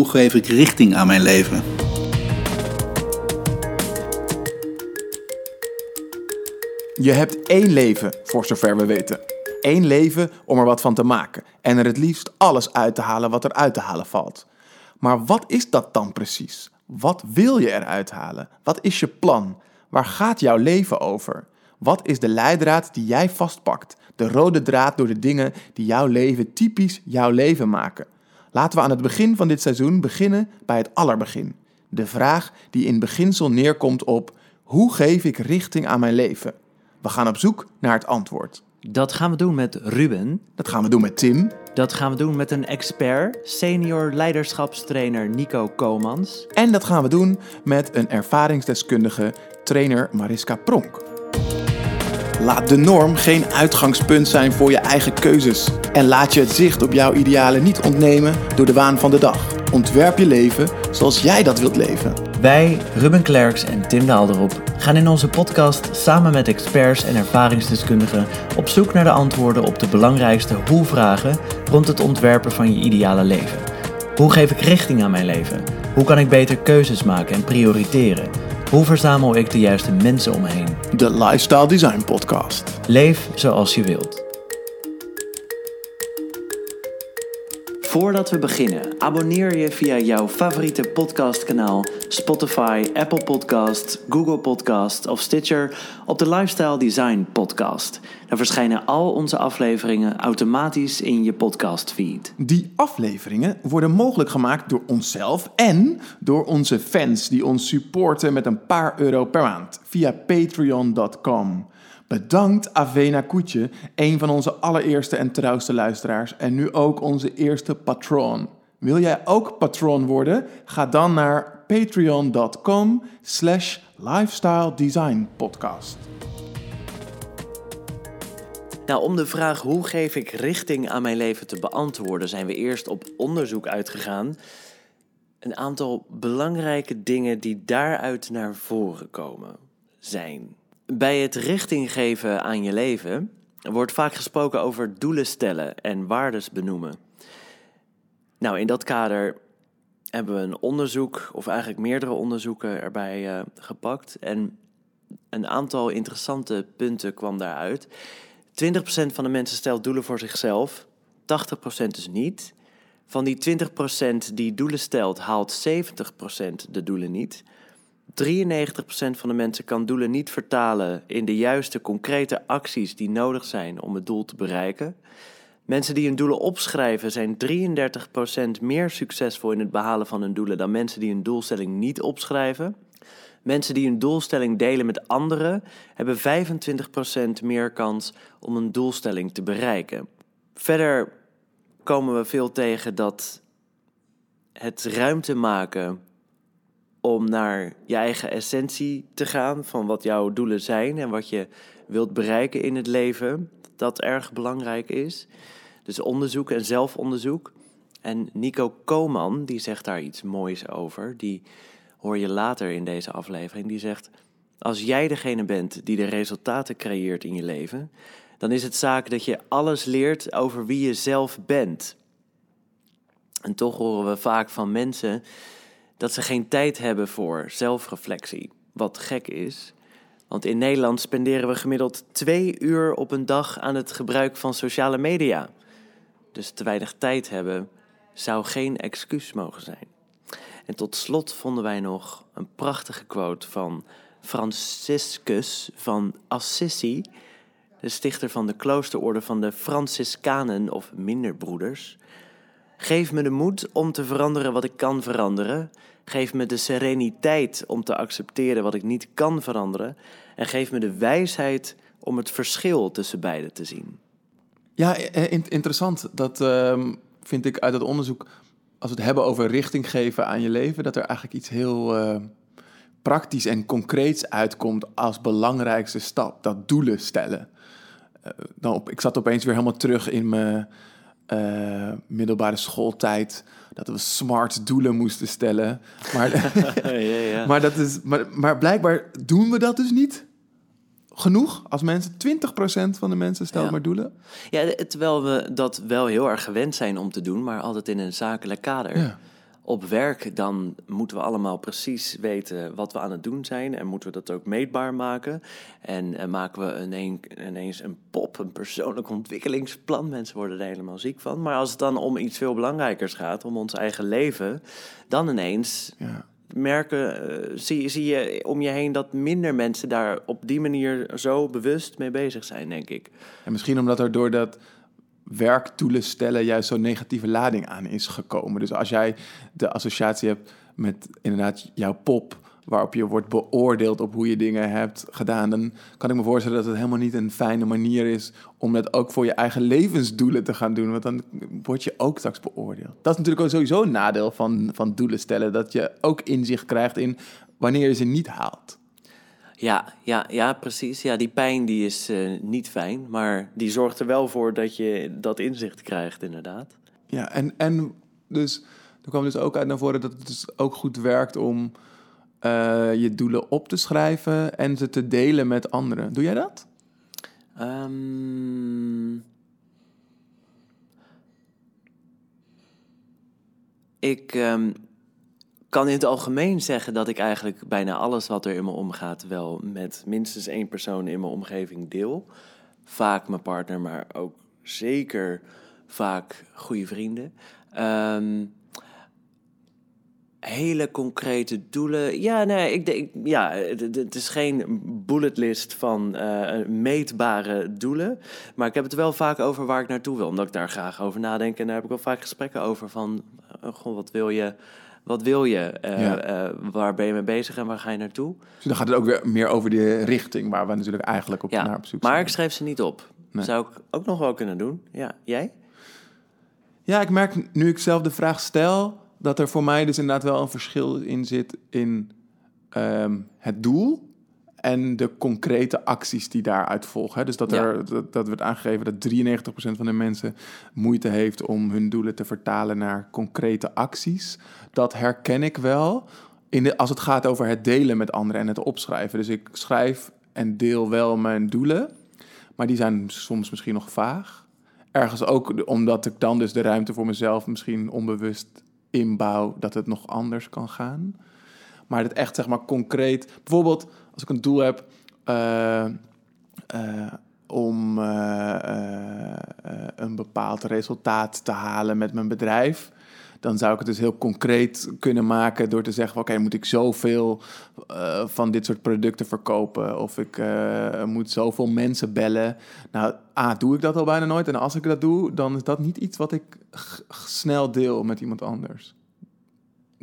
Hoe geef ik richting aan mijn leven? Je hebt één leven, voor zover we weten. Eén leven om er wat van te maken. En er het liefst alles uit te halen wat er uit te halen valt. Maar wat is dat dan precies? Wat wil je eruit halen? Wat is je plan? Waar gaat jouw leven over? Wat is de leidraad die jij vastpakt? De rode draad door de dingen die jouw leven typisch jouw leven maken. Laten we aan het begin van dit seizoen beginnen bij het allerbegin. De vraag die in beginsel neerkomt op: hoe geef ik richting aan mijn leven? We gaan op zoek naar het antwoord. Dat gaan we doen met Ruben. Dat gaan we doen met Tim. Dat gaan we doen met een expert, senior leiderschapstrainer Nico Komans. En dat gaan we doen met een ervaringsdeskundige, trainer Mariska Pronk. Laat de norm geen uitgangspunt zijn voor je eigen keuzes. En laat je het zicht op jouw idealen niet ontnemen door de waan van de dag. Ontwerp je leven zoals jij dat wilt leven. Wij, Ruben Klerks en Tim Daalderop, gaan in onze podcast samen met experts en ervaringsdeskundigen op zoek naar de antwoorden op de belangrijkste hoe-vragen rond het ontwerpen van je ideale leven. Hoe geef ik richting aan mijn leven? Hoe kan ik beter keuzes maken en prioriteren? Hoe verzamel ik de juiste mensen om me heen? De Lifestyle Design Podcast. Leef zoals je wilt. Voordat we beginnen, abonneer je via jouw favoriete podcastkanaal, Spotify, Apple Podcasts, Google Podcasts of Stitcher op de Lifestyle Design Podcast. Dan verschijnen al onze afleveringen automatisch in je podcastfeed. Die afleveringen worden mogelijk gemaakt door onszelf en door onze fans die ons supporten met een paar euro per maand via patreon.com. Bedankt Avena Koetje, een van onze allereerste en trouwste luisteraars en nu ook onze eerste patron. Wil jij ook patron worden? Ga dan naar patreon.com slash lifestyle podcast. Nou, om de vraag hoe geef ik richting aan mijn leven te beantwoorden, zijn we eerst op onderzoek uitgegaan. Een aantal belangrijke dingen die daaruit naar voren komen zijn. Bij het richting geven aan je leven wordt vaak gesproken over doelen stellen en waardes benoemen. Nou, in dat kader hebben we een onderzoek, of eigenlijk meerdere onderzoeken erbij uh, gepakt. En een aantal interessante punten kwam daaruit. 20% van de mensen stelt doelen voor zichzelf, 80% dus niet. Van die 20% die doelen stelt, haalt 70% de doelen niet. 93% van de mensen kan doelen niet vertalen in de juiste concrete acties die nodig zijn om het doel te bereiken. Mensen die hun doelen opschrijven zijn 33% meer succesvol in het behalen van hun doelen dan mensen die hun doelstelling niet opschrijven. Mensen die hun doelstelling delen met anderen hebben 25% meer kans om een doelstelling te bereiken. Verder komen we veel tegen dat het ruimte maken om naar je eigen essentie te gaan van wat jouw doelen zijn en wat je wilt bereiken in het leven, dat erg belangrijk is. Dus onderzoek en zelfonderzoek. En Nico Koman, die zegt daar iets moois over, die hoor je later in deze aflevering, die zegt, als jij degene bent die de resultaten creëert in je leven, dan is het zaak dat je alles leert over wie je zelf bent. En toch horen we vaak van mensen dat ze geen tijd hebben voor zelfreflectie. Wat gek is. Want in Nederland spenderen we gemiddeld twee uur op een dag aan het gebruik van sociale media. Dus te weinig tijd hebben zou geen excuus mogen zijn. En tot slot vonden wij nog een prachtige quote van Franciscus van Assisi, de stichter van de kloosterorde van de Franciscanen of Minderbroeders. Geef me de moed om te veranderen wat ik kan veranderen. Geef me de sereniteit om te accepteren wat ik niet kan veranderen. En geef me de wijsheid om het verschil tussen beide te zien. Ja, eh, interessant. Dat ehm, vind ik uit het onderzoek. Als we het hebben over richting geven aan je leven, dat er eigenlijk iets heel uh, praktisch en concreets uitkomt als belangrijkste stap. Dat doelen stellen. Uh, dan op, ik zat opeens weer helemaal terug in mijn middelbare schooltijd dat we smart doelen moesten stellen. Maar, ja, ja. maar, dat is, maar, maar blijkbaar doen we dat dus niet genoeg. Als mensen, 20% van de mensen stelt ja. maar doelen. Ja, terwijl we dat wel heel erg gewend zijn om te doen, maar altijd in een zakelijk kader. Op werk, dan moeten we allemaal precies weten wat we aan het doen zijn. En moeten we dat ook meetbaar maken. En eh, maken we ineen, ineens een pop, een persoonlijk ontwikkelingsplan. Mensen worden er helemaal ziek van. Maar als het dan om iets veel belangrijkers gaat, om ons eigen leven, dan ineens Ja. merken, eh, zie, zie je om je heen dat minder mensen daar op die manier zo bewust mee bezig zijn, denk ik. En misschien omdat er door dat werkdoelen stellen juist zo'n negatieve lading aan is gekomen. Dus als jij de associatie hebt met inderdaad jouw pop, waarop je wordt beoordeeld op hoe je dingen hebt gedaan, dan kan ik me voorstellen dat het helemaal niet een fijne manier is om dat ook voor je eigen levensdoelen te gaan doen, want dan word je ook straks beoordeeld. Dat is natuurlijk ook sowieso een nadeel van, van doelen stellen, dat je ook inzicht krijgt in wanneer je ze niet haalt. Ja, ja, ja, precies. Ja, die pijn die is eh, niet fijn, maar die zorgt er wel voor dat je dat inzicht krijgt, inderdaad. Ja, en, en dus er kwam dus ook uit naar voren dat het dus ook goed werkt om eh, je doelen op te schrijven en ze te delen met anderen. Doe jij dat? Ehm, ik ehm, kan in het algemeen zeggen dat ik eigenlijk bijna alles wat er in me omgaat wel met minstens één persoon in mijn omgeving deel. Vaak mijn partner, maar ook zeker vaak goede vrienden. Ehm, hele concrete doelen. Ja, nee, ik denk, ja, het, is geen bulletlist van eh, meetbare doelen. Maar ik heb het wel vaak over waar ik naartoe wil, omdat ik daar graag over nadenk. En daar heb ik wel vaak gesprekken over van, eh, goh, wat wil je? Wat wil je? Eh, Ja. eh, waar ben je mee bezig en waar ga je naartoe? Dus dan gaat het ook weer meer over de richting waar we natuurlijk eigenlijk op, Ja, naar op zoek maar zijn. ik schreef ze niet op. Nee. Zou ik ook nog wel kunnen doen. Ja, jij? Ja, ik merk nu ik zelf de vraag stel, dat er voor mij dus inderdaad wel een verschil in zit in ehm, het doel en de concrete acties die daaruit volgen. Dus dat, Ja. er, dat, dat wordt aangegeven dat 93% van de mensen moeite heeft om hun doelen te vertalen naar concrete acties. Dat herken ik wel in de, als het gaat over het delen met anderen en het opschrijven. Dus ik schrijf en deel wel mijn doelen, maar die zijn soms misschien nog vaag. Ergens ook omdat ik dan dus de ruimte voor mezelf misschien onbewust inbouw dat het nog anders kan gaan. Maar het echt zeg maar concreet, bijvoorbeeld als ik een doel heb eh, eh, om eh, een bepaald resultaat te halen met mijn bedrijf. Dan zou ik het dus heel concreet kunnen maken door te zeggen: Oké, moet ik zoveel van dit soort producten verkopen? Of ik moet zoveel mensen bellen. Nou, A, doe ik dat al bijna nooit. En als ik dat doe, dan is dat niet iets wat ik snel deel met iemand anders.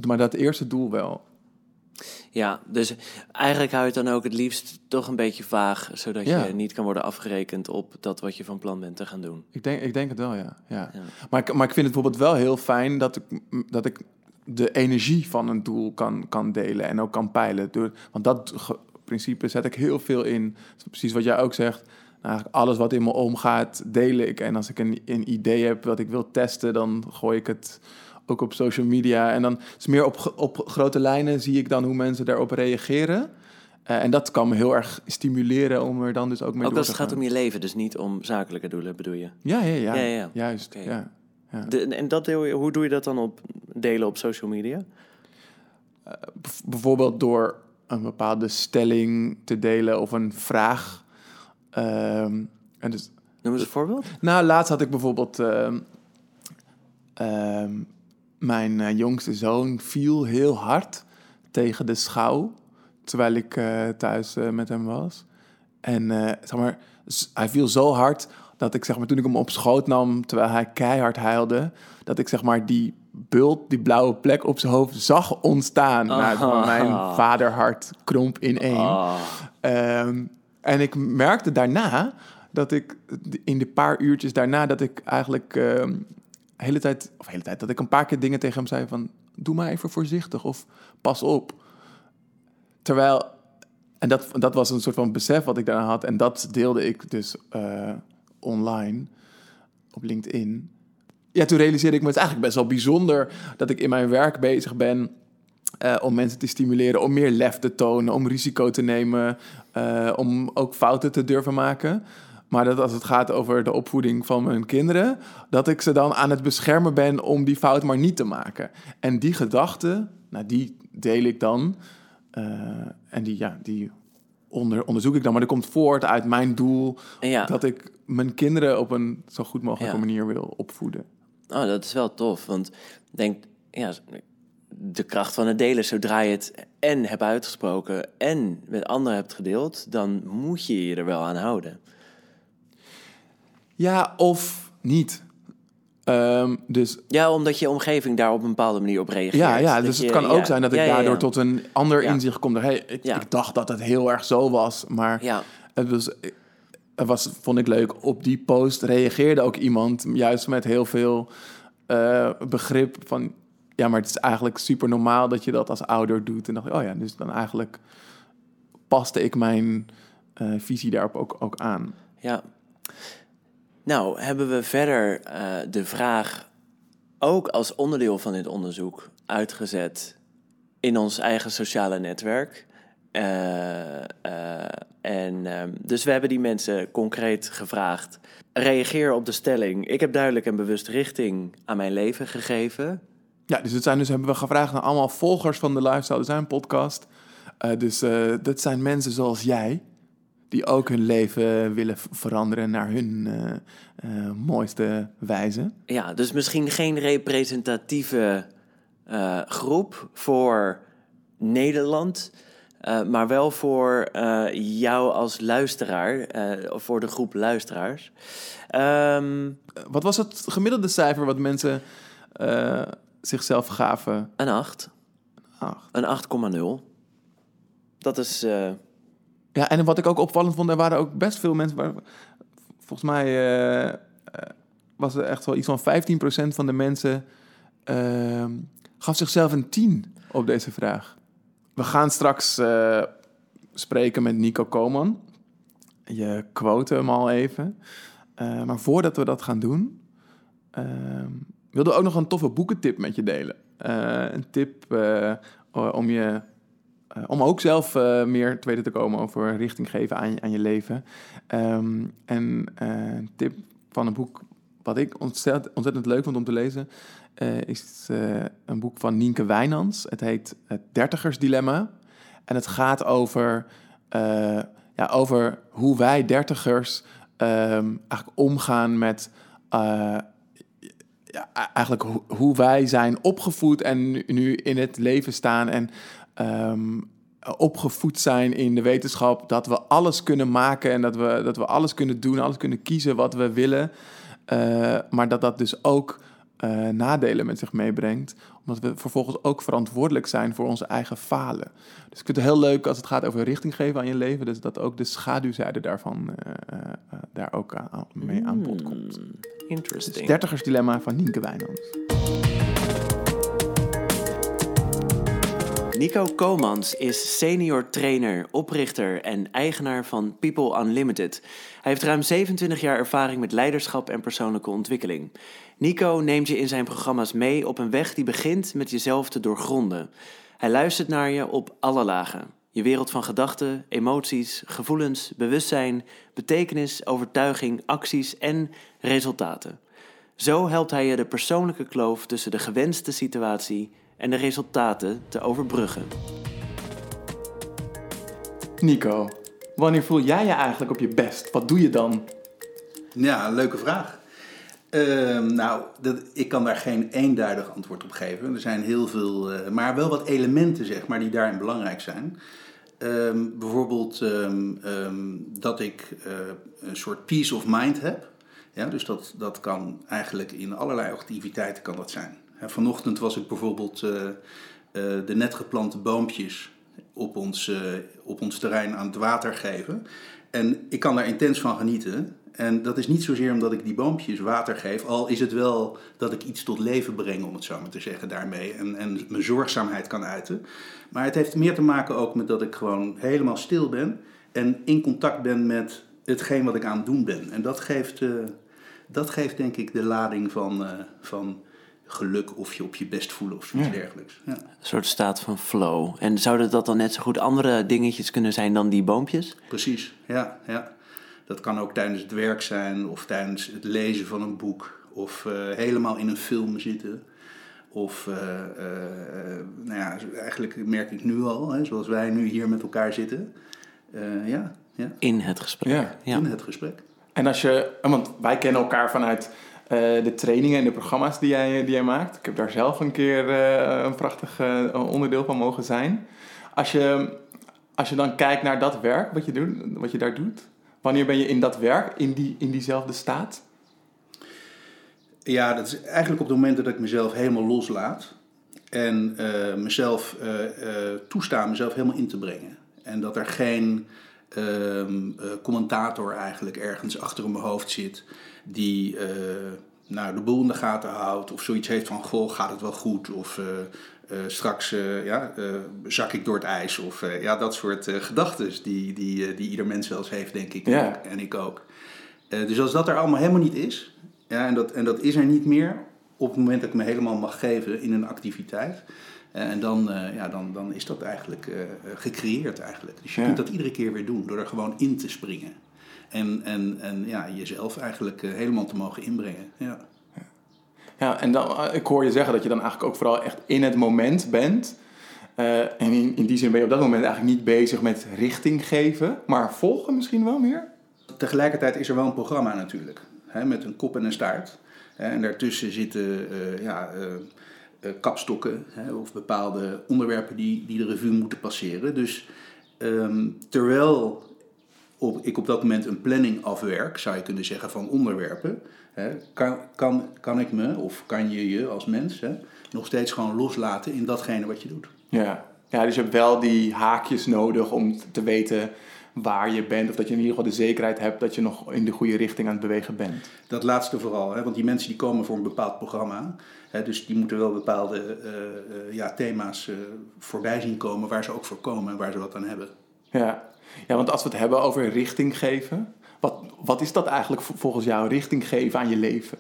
Maar dat eerste doel wel. Ja, dus eigenlijk hou je het dan ook het liefst toch een beetje vaag, zodat Ja. je niet kan worden afgerekend op dat wat je van plan bent te gaan doen. Ik denk, ik denk het wel, ja. ja. Ja. Maar, ik, maar ik vind het bijvoorbeeld wel heel fijn dat ik, dat ik de energie van een doel kan, kan delen en ook kan peilen. Door, want dat principe zet ik heel veel in. Precies wat jij ook zegt. Nou, eigenlijk alles wat in me omgaat, deel ik. En als ik een, een idee heb wat ik wil testen, dan gooi ik het ook op social media. En dan is meer op, op grote lijnen zie ik dan hoe mensen daarop reageren. Eh, en dat kan me heel erg stimuleren om er dan dus ook mee Ook door te het gaat om je leven, dus niet om zakelijke doelen, bedoel je? Ja, ja, ja. Ja, ja. Juist, ja. ja. De, en dat deel hoe doe je dat dan op delen op social media? Bijv- bijvoorbeeld door een bepaalde stelling te delen of een vraag. Ehm, en dus, Noem eens een voorbeeld. nou, laatst had ik bijvoorbeeld... ehm, ehm, mijn eh, jongste zoon viel heel hard tegen de schouw... terwijl ik eh, thuis eh, met hem was. En zeg maar, hij viel zo hard dat ik zeg maar, toen ik hem op schoot nam... terwijl hij keihard huilde... dat ik zeg maar die bult, die blauwe plek op zijn hoofd zag ontstaan. Nou, mijn vaderhart kromp in één. Ah, Ehm, en ik merkte daarna dat ik in de paar uurtjes daarna dat ik eigenlijk ehm, hele tijd, of hele tijd, dat ik een paar keer dingen tegen hem zei van doe maar even voorzichtig of pas op. Terwijl, en dat, dat was een soort van besef wat ik daarna had en dat deelde ik dus eh, online op LinkedIn. Ja, toen realiseerde ik me, het eigenlijk best wel bijzonder dat ik in mijn werk bezig ben eh, om mensen te stimuleren, om meer lef te tonen, om risico te nemen, eh, om ook fouten te durven maken. Maar dat als het gaat over de opvoeding van mijn kinderen, dat ik ze dan aan het beschermen ben om die fout maar niet te maken. En die gedachte, nou, die deel ik dan. eh, en die, ja, die onder, onderzoek ik dan. Maar dat komt voort uit mijn doel Ja. dat ik mijn kinderen op een zo goed mogelijke Ja. manier wil opvoeden. Oh, dat is wel tof. Want ik denk, ja, de kracht van het delen, zodra je het en hebt uitgesproken en met anderen hebt gedeeld, dan moet je je er wel aan houden. Ja, of niet. Ehm, dus Ja, omdat je omgeving daar op een bepaalde manier op reageert. ja, ja, dus je- het kan ook ja, zijn dat ik ja, ja, daardoor tot een ander inzicht kom. Hey, ik, dacht dat het heel erg zo was, maar Ja, het was, het was, vond ik leuk. Op die post reageerde ook iemand juist met heel veel eh, begrip van... Ja, maar het is eigenlijk super normaal dat je dat als ouder doet. En dacht ik, oh ja, dus dan eigenlijk paste ik mijn eh, visie daarop ook, ook aan. ja. Nou, hebben we verder eh, de vraag ook als onderdeel van dit onderzoek uitgezet in ons eigen sociale netwerk. Eh, eh, en ehm, dus we hebben die mensen concreet gevraagd. Reageer op de stelling. Ik heb duidelijk en bewust richting aan mijn leven gegeven. Ja, dus het zijn dus hebben we gevraagd naar allemaal volgers van de Lifestyle Design podcast. Dus dat zijn mensen zoals jij, die ook hun leven willen veranderen naar hun eh, eh, mooiste wijze. Ja, dus misschien geen representatieve eh, groep voor Nederland, maar wel voor jou als luisteraar, of voor de groep luisteraars. Ehm, Eh, wat was het gemiddelde cijfer wat mensen zichzelf gaven? een 8, Ach. een 8,0. Dat is, Ja, en wat ik ook opvallend vond, er waren ook best veel mensen. Waar, volgens mij eh, eh, was er echt wel iets van 15% van de mensen ehm, gaf zichzelf een 10 op deze vraag. We gaan straks eh, spreken met Nico Koman. Je quote hem al even. Maar voordat we dat gaan doen, ehm wilden we ook nog een toffe boekentip met je delen. Een tip om je eh, om ook zelf eh, meer te weten te komen over richting geven aan, aan je leven. Ehm, en eh, een tip van een boek wat ik ontzettend, ontzettend leuk vond om te lezen... is een boek van Nienke Wijnands. Het heet Het Dertigersdilemma. En het gaat over, ja, over hoe wij dertigers ehm, eigenlijk omgaan met... ja, eigenlijk hoe, hoe wij zijn opgevoed en nu, nu in het leven staan en ehm, opgevoed zijn in de wetenschap dat we alles kunnen maken en dat we, dat we alles kunnen doen, alles kunnen kiezen wat we willen. Eh, maar dat dat dus ook eh, nadelen met zich meebrengt, omdat we vervolgens ook verantwoordelijk zijn voor onze eigen falen. Dus ik vind het heel leuk als het gaat over richting geven aan je leven, dus dat ook de schaduwzijde daarvan eh, daar ook aan, mee aan bod komt. hmm, Het interesting. dertigersdilemma van Nienke Wijnands. Nico Komans is senior trainer, oprichter en eigenaar van People Unlimited. Hij heeft ruim 27 jaar ervaring met leiderschap en persoonlijke ontwikkeling. Nico neemt je in zijn programma's mee op een weg die begint met jezelf te doorgronden. Hij luistert naar je op alle lagen. Je wereld van gedachten, emoties, gevoelens, bewustzijn, betekenis, overtuiging, acties en resultaten. Zo helpt hij je de persoonlijke kloof tussen de gewenste situatie en de resultaten te overbruggen. Nico, wanneer voel jij je eigenlijk op je best? Wat doe je dan? Ja, leuke vraag. Ehm, nou, dat, ik kan daar geen eenduidig antwoord op geven. Er zijn heel veel, eh, maar wel wat elementen, zeg maar, die daarin belangrijk zijn. Ehm, bijvoorbeeld ehm, ehm, dat ik eh, een soort peace of mind heb. Ja, dus dat, dat kan eigenlijk in allerlei activiteiten kan dat zijn. Vanochtend was ik bijvoorbeeld eh, eh, de net geplante boompjes op ons, eh, op ons terrein aan het water geven. En ik kan daar intens van genieten. En dat is niet zozeer omdat ik die boompjes water geef, al is het wel dat ik iets tot leven breng, om het zo maar te zeggen, daarmee. En, en mijn zorgzaamheid kan uiten. Maar het heeft meer te maken ook met dat ik gewoon helemaal stil ben en in contact ben met hetgeen wat ik aan het doen ben. En dat geeft, dat geeft denk ik de lading van, van geluk of je op je best voelen of zoiets Ja. dergelijks. Ja. Een soort staat van flow. En zouden dat dan net zo goed andere dingetjes kunnen zijn dan die boompjes? Precies, ja, ja. Dat kan ook tijdens het werk zijn of tijdens het lezen van een boek of eh, helemaal in een film zitten. Of, eh, eh, nou ja, eigenlijk merk ik nu al, hè, zoals wij nu hier met elkaar zitten. Eh, ja, ja, In het gesprek. Ja. Ja. in het gesprek. En als je, want wij kennen elkaar vanuit de trainingen en de programma's die jij, die jij maakt. Ik heb daar zelf een keer eh, een prachtig eh, onderdeel van mogen zijn. Als je, als je dan kijkt naar dat werk wat je, doet, wat je daar doet, wanneer ben je in dat werk, in, die, in diezelfde staat? Ja, dat is eigenlijk op het moment dat ik mezelf helemaal loslaat. En eh, mezelf eh, eh, toesta mezelf helemaal in te brengen. En dat er geen eh, commentator eigenlijk ergens achter in mijn hoofd zit die eh, nou, de boel in de gaten houdt. Of zoiets heeft van, goh, gaat het wel goed? Of eh, eh, straks eh, ja, eh, zak ik door het ijs. Of eh, ja, dat soort gedachten die, die, eh, die ieder mens wel eens heeft, denk ik. Ja. En, ik ook. Eh, dus als dat er allemaal helemaal niet is, ja, en, dat, en dat is er niet meer op het moment dat ik me helemaal mag geven in een activiteit. Eh, en dan, eh, ja, dan, dan is dat eigenlijk eh, gecreëerd eigenlijk. Dus je Ja. kunt dat iedere keer weer doen door er gewoon in te springen. En, en, en ja, jezelf eigenlijk helemaal te mogen inbrengen. Ja. Ja, en dan, ik hoor je zeggen dat je dan eigenlijk ook vooral echt in het moment bent. En in, in die zin ben je op dat moment eigenlijk niet bezig met richting geven, maar volgen misschien wel meer. Tegelijkertijd is er wel een programma natuurlijk, hè, met een kop en een staart. En daartussen zitten ja, kapstokken hè, of bepaalde onderwerpen die, die de revue moeten passeren. Dus ehm, terwijl op, ik op dat moment een planning afwerk, zou je kunnen zeggen, van onderwerpen, hè, kan, kan, kan ik me, of kan je je als mens, hè, nog steeds gewoon loslaten in datgene wat je doet. Ja. ja, dus je hebt wel die haakjes nodig om te weten waar je bent. Of dat je in ieder geval de zekerheid hebt dat je nog in de goede richting aan het bewegen bent. Dat laatste vooral, hè? want die mensen die komen voor een bepaald programma. Hè? Dus die moeten wel bepaalde eh, eh, ja, thema's eh, voorbij zien komen waar ze ook voor komen en waar ze wat aan hebben. Ja. ja, want als we het hebben over richting geven. Wat, wat is dat eigenlijk vol- volgens jou, richting geven aan je leven?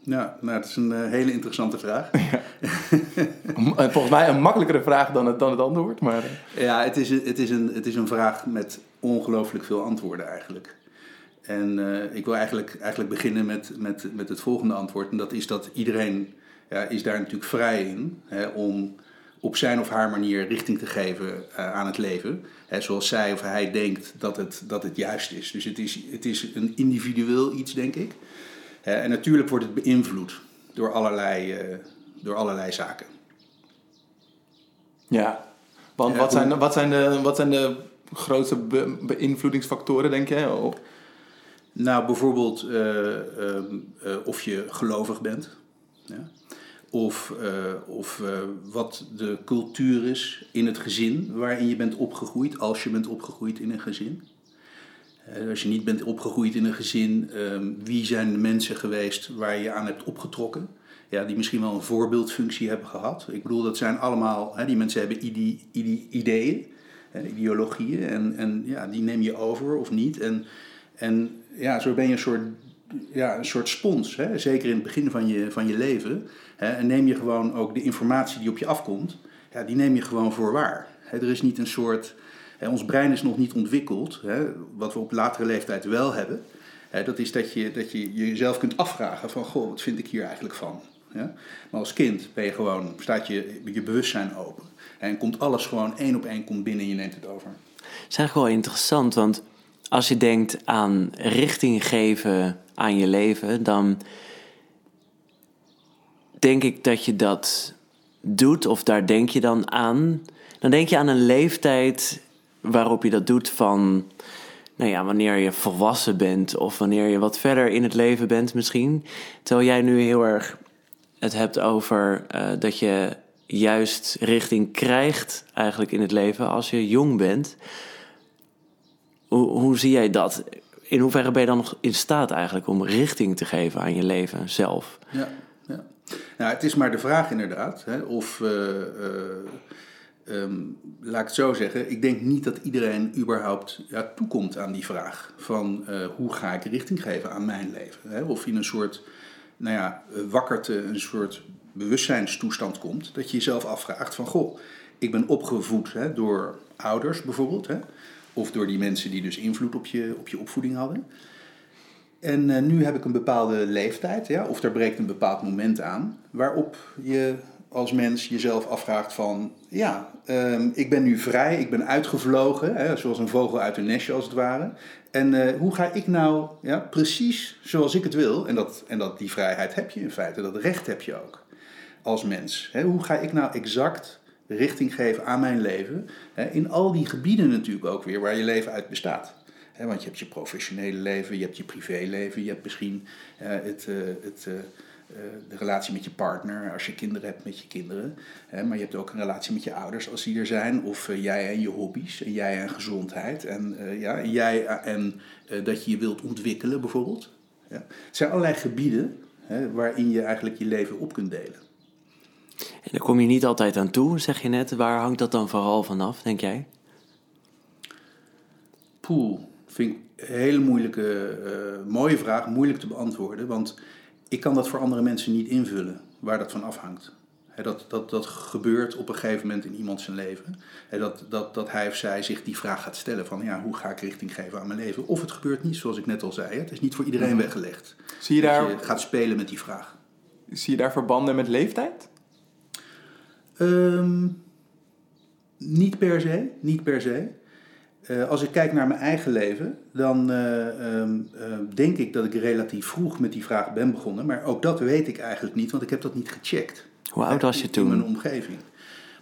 Ja, nou, dat is een hele interessante vraag. Volgens mij een makkelijkere vraag dan het, dan het antwoord. Maar, Ja, het is, het, is een, het is een vraag met ongelooflijk veel antwoorden eigenlijk. En eh, ik wil eigenlijk, eigenlijk beginnen met, met, met het volgende antwoord. En dat is dat iedereen ja, is daar natuurlijk vrij in hè, om op zijn of haar manier richting te geven eh, aan het leven. Hè, zoals zij of hij denkt dat het, dat het juist is. Dus het is, het is een individueel iets, denk ik. Hè, en natuurlijk wordt het beïnvloed door allerlei, eh, door allerlei zaken. ja, want wat, zijn, wat, zijn de, wat zijn de grootste be- beïnvloedingsfactoren, denk jij? Op? Nou, bijvoorbeeld eh, ehm, eh, of je gelovig bent. Ja? Of, eh, of wat de cultuur is in het gezin waarin je bent opgegroeid, als je bent opgegroeid in een gezin. Als je niet bent opgegroeid in een gezin, ehm, wie zijn de mensen geweest waar je aan hebt opgetrokken? Ja, die misschien wel een voorbeeldfunctie hebben gehad. Ik bedoel, dat zijn allemaal, die mensen hebben ide- ide- ideeën, hè, ideologieën. En, en ja, die neem je over of niet. En, en ja, zo ben je een soort, ja, een soort spons, hè? zeker in het begin van je, van je leven. Hè? En neem je gewoon ook de informatie die op je afkomt, ja, die neem je gewoon voor waar. Hè? Er is niet een soort, hè, ons brein is nog niet ontwikkeld, hè? wat we op latere leeftijd wel hebben. Hè? Dat is dat je, dat je jezelf kunt afvragen van, goh, wat vind ik hier eigenlijk van? Ja? Maar als kind ben je gewoon, staat je, je bewustzijn open. En komt alles gewoon één op één komt binnen en je neemt het over. Het is eigenlijk wel interessant, want als je denkt aan richting geven aan je leven, dan denk ik dat je dat doet, of daar denk je dan aan. Dan denk je aan een leeftijd waarop je dat doet van, nou ja, wanneer je volwassen bent of wanneer je wat verder in het leven bent misschien. Terwijl jij nu heel erg het hebt over eh, dat je juist richting krijgt eigenlijk in het leven als je jong bent. Hoe, hoe zie jij dat? In hoeverre ben je dan nog in staat eigenlijk om richting te geven aan je leven zelf? Ja, ja. Nou, het is maar de vraag inderdaad. Hè, of, eh, eh, ehm, laat ik het zo zeggen, ik denk niet dat iedereen überhaupt ja, toekomt aan die vraag. Van eh, hoe ga ik richting geven aan mijn leven? Hè? Of in een soort, nou ja, wakkerte, een soort bewustzijnstoestand komt. Dat je jezelf afvraagt van, goh, ik ben opgevoed hè, door ouders bijvoorbeeld. Hè? of door die mensen die dus invloed op je, op je opvoeding hadden. En eh, nu heb ik een bepaalde leeftijd, ja, of er breekt een bepaald moment aan, waarop je als mens jezelf afvraagt van, ja, ehm, ik ben nu vrij, ik ben uitgevlogen, hè, zoals een vogel uit een nestje als het ware. En eh, hoe ga ik nou, ja, precies zoals ik het wil, en, dat, en dat, die vrijheid heb je in feite, dat recht heb je ook als mens. Hoe ga ik nou exact richting geven aan mijn leven, in al die gebieden natuurlijk ook weer waar je leven uit bestaat. Want je hebt je professionele leven, je hebt je privéleven, je hebt misschien eh, het, eh, het, eh, de relatie met je partner als je kinderen hebt met je kinderen. Maar je hebt ook een relatie met je ouders als die er zijn. Of jij en je hobby's, en jij en gezondheid. En ja, en jij en dat je je wilt ontwikkelen bijvoorbeeld. Het zijn allerlei gebieden waarin je eigenlijk je leven op kunt delen. En daar kom je niet altijd aan toe, zeg je net. Waar hangt dat dan vooral vanaf, denk jij? Poeh, vind ik een hele moeilijke, eh, mooie vraag, moeilijk te beantwoorden. Want ik kan dat voor andere mensen niet invullen, waar dat van afhangt. Hè, dat, dat, dat gebeurt op een gegeven moment in iemand zijn leven. Hè, dat, dat, dat hij of zij zich die vraag gaat stellen van ja, hoe ga ik richting geven aan mijn leven? Of het gebeurt niet, zoals ik net al zei. Het is niet voor iedereen weggelegd. Zie je daar, je gaat spelen met die vraag. zie je daar verbanden met leeftijd? Ehm, niet per se, niet per se. Eh, als ik kijk naar mijn eigen leven, dan eh, ehm, ehm, denk ik dat ik relatief vroeg met die vraag ben begonnen. Maar ook dat weet ik eigenlijk niet, want ik heb dat niet gecheckt. Hoe oud was je In- In mijn toen? omgeving.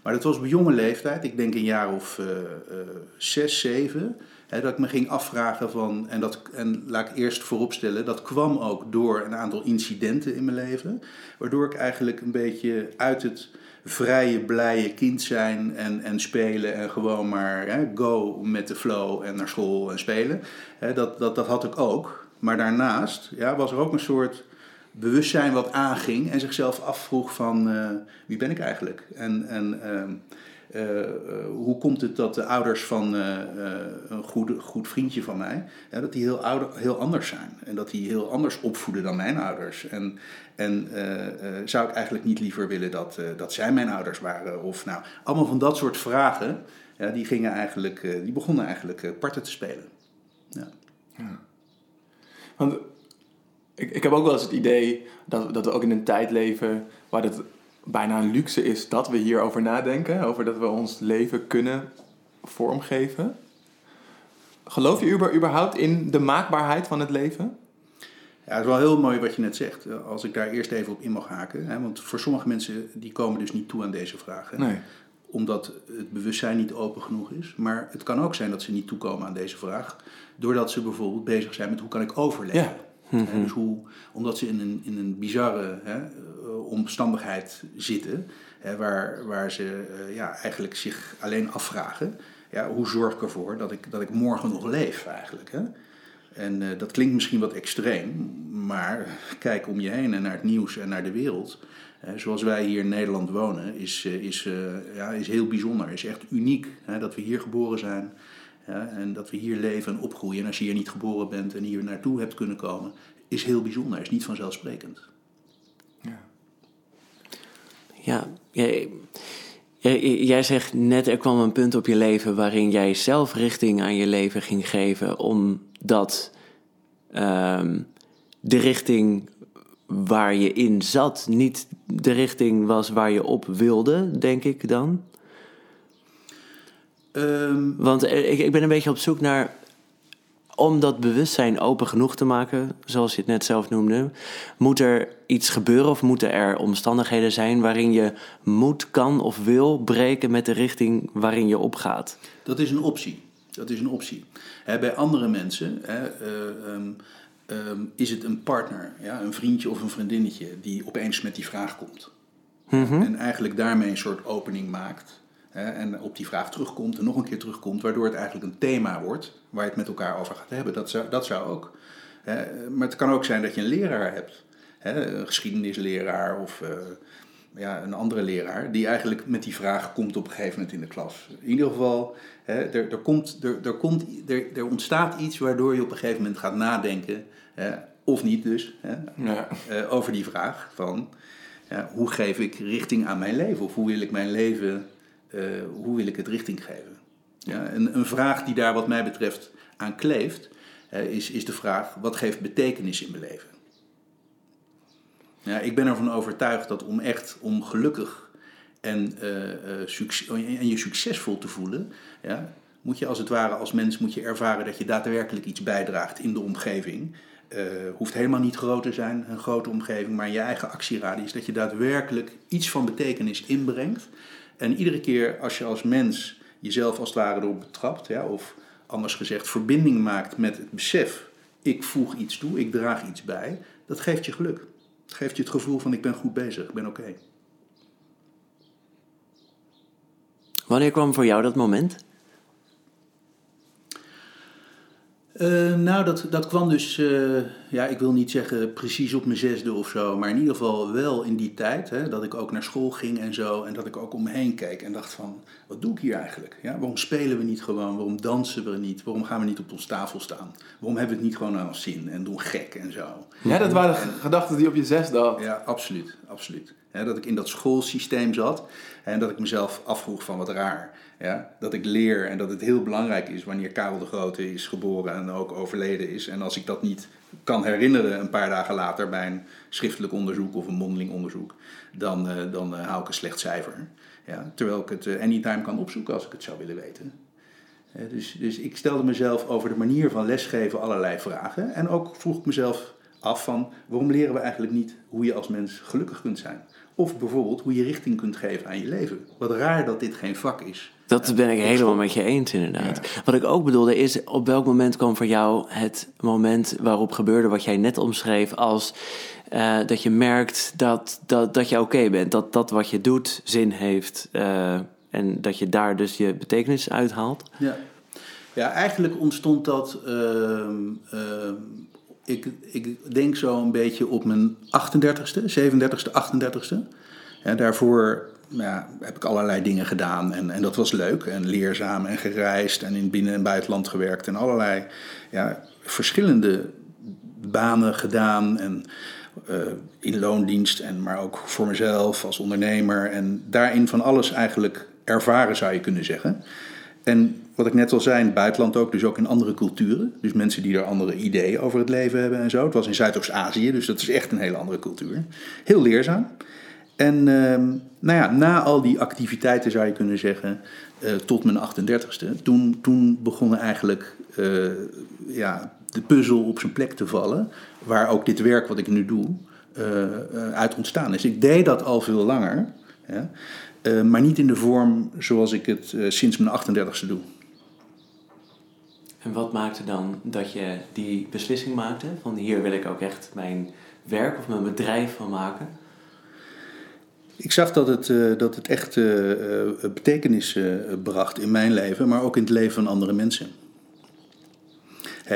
Maar dat was op jonge leeftijd, ik denk een jaar of eh, eh, zes, zeven, hè, dat ik me ging afvragen van, en, dat, en laat ik eerst vooropstellen, dat kwam ook door een aantal incidenten in mijn leven, waardoor ik eigenlijk een beetje uit het vrije, blije kind zijn en, en spelen en gewoon maar hè, go met de flow en naar school en spelen, hè, dat, dat, dat had ik ook. Maar daarnaast ja, was er ook een soort bewustzijn wat aanging en zichzelf afvroeg van eh, wie ben ik eigenlijk? En, en ehm, eh, eh, hoe komt het dat de ouders van eh, eh, een goede, goed vriendje van mij, dat die heel, ouder, heel anders zijn. En dat die heel anders opvoeden dan mijn ouders. En, en eh, eh, zou ik eigenlijk niet liever willen dat, eh, dat zij mijn ouders waren? Of nou, allemaal van dat soort vragen, ja, die, gingen eigenlijk, eh, die begonnen eigenlijk eh, parten te spelen. Ja. Want ik, ik heb ook wel eens het idee dat, dat we ook in een tijd leven waar het bijna een luxe is dat we hierover nadenken. Over dat we ons leven kunnen vormgeven. Geloof je überhaupt in de maakbaarheid van het leven? Ja, het is wel heel mooi wat je net zegt. Eh, Als ik daar eerst even op in mag haken. Hè, want voor sommige mensen die komen dus niet toe aan deze vragen. Nee. Omdat het bewustzijn niet open genoeg is. Maar het kan ook zijn dat ze niet toekomen aan deze vraag. Doordat ze bijvoorbeeld bezig zijn met hoe kan ik overleven. Ja. Hè, dus hoe, omdat ze in een, in een bizarre hè, eh, omstandigheid zitten. Hè, waar, waar ze eh, ja, eigenlijk zich alleen afvragen. Ja, hoe zorg ik ervoor dat ik, dat ik morgen nog leef eigenlijk. Hè? En eh, dat klinkt misschien wat extreem, maar kijk om je heen en naar het nieuws en naar de wereld. Zoals wij hier in Nederland wonen, is, is, ja, is heel bijzonder. Is echt uniek hè, dat we hier geboren zijn ja, en dat we hier leven en opgroeien. En als je hier niet geboren bent en hier naartoe hebt kunnen komen, is heel bijzonder. Is niet vanzelfsprekend. Ja, jij, jij, jij zegt net er kwam een punt op je leven waarin jij zelf richting aan je leven ging geven, omdat ehm, de richting waar je in zat niet de richting was waar je op wilde, denk ik dan. Ehm, Want er- ik, ik ben een beetje op zoek naar. Om dat bewustzijn open genoeg te maken, zoals je het net zelf noemde, moet er iets gebeuren of moeten er omstandigheden zijn waarin je moet, kan of wil breken met de richting waarin je opgaat? Dat is een optie. Dat is een optie. Bij andere mensen eh, ehm, ehm, is het een partner, ja, een vriendje of een vriendinnetje die opeens met die vraag komt. En eigenlijk daarmee een soort opening maakt. En op die vraag terugkomt en nog een keer terugkomt, waardoor het eigenlijk een thema wordt waar je het met elkaar over gaat hebben. Dat zou, dat zou ook. Hè, maar het kan ook zijn dat je een leraar hebt, hè, een geschiedenisleraar of eh, ja, een andere leraar, die eigenlijk met die vraag komt op een gegeven moment in de klas. In ieder geval, hè, er, er, komt, er, er, komt, er, er ontstaat iets waardoor je op een gegeven moment gaat nadenken, hè, of niet dus, hè, Ja. eh, over die vraag van hoe geef ik richting aan mijn leven? Of hoe wil ik mijn leven, eh, hoe wil ik het richting geven? Ja, en een vraag die daar wat mij betreft aan kleeft, eh, is, is de vraag: wat geeft betekenis in mijn leven? Ja, ik ben ervan overtuigd dat om echt om gelukkig en, eh, succes, en je succesvol te voelen, ja, moet je als het ware als mens moet je ervaren dat je daadwerkelijk iets bijdraagt in de omgeving. Uh, hoeft helemaal niet groot te zijn, een grote omgeving, maar in je eigen actieradius. Dat je daadwerkelijk iets van betekenis inbrengt. En iedere keer als je als mens jezelf als het ware erop betrapt, ja, of anders gezegd verbinding maakt met het besef, ik voeg iets toe, ik draag iets bij, dat geeft je geluk. Het geeft je het gevoel van ik ben goed bezig, ik ben oké. Wanneer kwam voor jou dat moment? Uh, nou, dat, dat kwam dus, uh, ja, ik wil niet zeggen precies op mijn zesde of zo, maar in ieder geval wel in die tijd, hè, dat ik ook naar school ging en zo, en dat ik ook om me heen keek en dacht van, wat doe ik hier eigenlijk? Ja, waarom spelen we niet gewoon? Waarom dansen we niet? Waarom gaan we niet op ons tafel staan? Waarom hebben we het niet gewoon aan zin en doen gek en zo? Ja, dat waren en, gedachten die op je zesde had. Ja, absoluut, absoluut. dat ik in dat schoolsysteem zat en dat ik mezelf afvroeg van wat raar. Ja, dat ik leer en dat het heel belangrijk is wanneer Karel de Grote is geboren en ook overleden is. En als ik dat niet kan herinneren een paar dagen later bij een schriftelijk onderzoek of een mondeling onderzoek, dan, uh, dan uh, ik een slecht cijfer. Ja, terwijl ik het uh, anytime kan opzoeken als ik het zou willen weten. dus, dus ik stelde mezelf over de manier van lesgeven allerlei vragen. En ook vroeg ik mezelf af van waarom leren we eigenlijk niet hoe je als mens gelukkig kunt zijn? Of bijvoorbeeld hoe je richting kunt geven aan je leven. Wat raar dat dit geen vak is. Dat ben ik helemaal met je eens, inderdaad. Wat ik ook bedoelde is, op welk moment kwam voor jou het moment waarop gebeurde wat jij net omschreef, als uh, dat je merkt dat, dat, dat je oké bent, dat dat wat je doet zin heeft uh, en dat je daar dus je betekenis uithaalt? Ja, ja eigenlijk ontstond dat, uh, ik, ik denk zo een beetje op mijn 38ste, 37ste, 38ste. Ja, daarvoor ja, heb ik allerlei dingen gedaan en, en dat was leuk en leerzaam en gereisd en in binnen- en buitenland gewerkt en allerlei ja, verschillende banen gedaan en uh, in loondienst en maar ook voor mezelf als ondernemer en daarin van alles eigenlijk ervaren zou je kunnen zeggen. En wat ik net al zei, in het buitenland ook, dus ook in andere culturen. Dus mensen die daar andere ideeën over het leven hebben en zo. Het was in Zuidoost-Azië, dus dat is echt een hele andere cultuur. Heel leerzaam. En uh, nou ja, na al die activiteiten zou je kunnen zeggen, uh, tot mijn 38ste, toen, toen begon eigenlijk uh, ja, de puzzel op zijn plek te vallen, waar ook dit werk wat ik nu doe uh, uit ontstaan is. Ik deed dat al veel langer, maar niet in de vorm zoals ik het sinds mijn 38ste doe. En wat maakte dan dat je die beslissing maakte? Van hier wil ik ook echt mijn werk of mijn bedrijf van maken? Ik zag dat het, uh, dat het echt uh, betekenis uh, bracht in mijn leven, maar ook in het leven van andere mensen.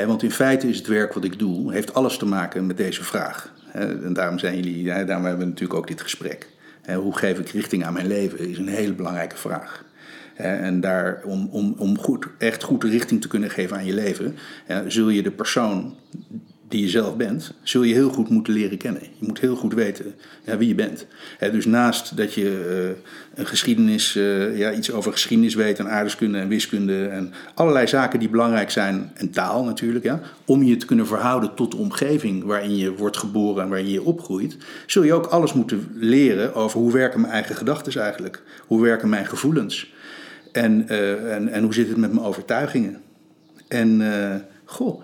Want in feite is het werk wat ik doe, heeft alles te maken met deze vraag. En daarom zijn jullie, daarom hebben we natuurlijk ook dit gesprek. hoe geef ik richting aan mijn leven is een hele belangrijke vraag. En daar, om, om, om goed, echt goed richting te kunnen geven aan je leven, zul je de persoon die je zelf bent, zul je heel goed moeten leren kennen. Je moet heel goed weten ja, wie je bent. dus naast dat je uh, een geschiedenis, uh, ja, iets over geschiedenis weet en aardrijkskunde en wiskunde en allerlei zaken die belangrijk zijn, en taal natuurlijk, ja, om je te kunnen verhouden tot de omgeving waarin je wordt geboren en waarin je opgroeit, zul je ook alles moeten leren over hoe werken mijn eigen gedachten eigenlijk, hoe werken mijn gevoelens en, uh, en, en hoe zit het met mijn overtuigingen. En goh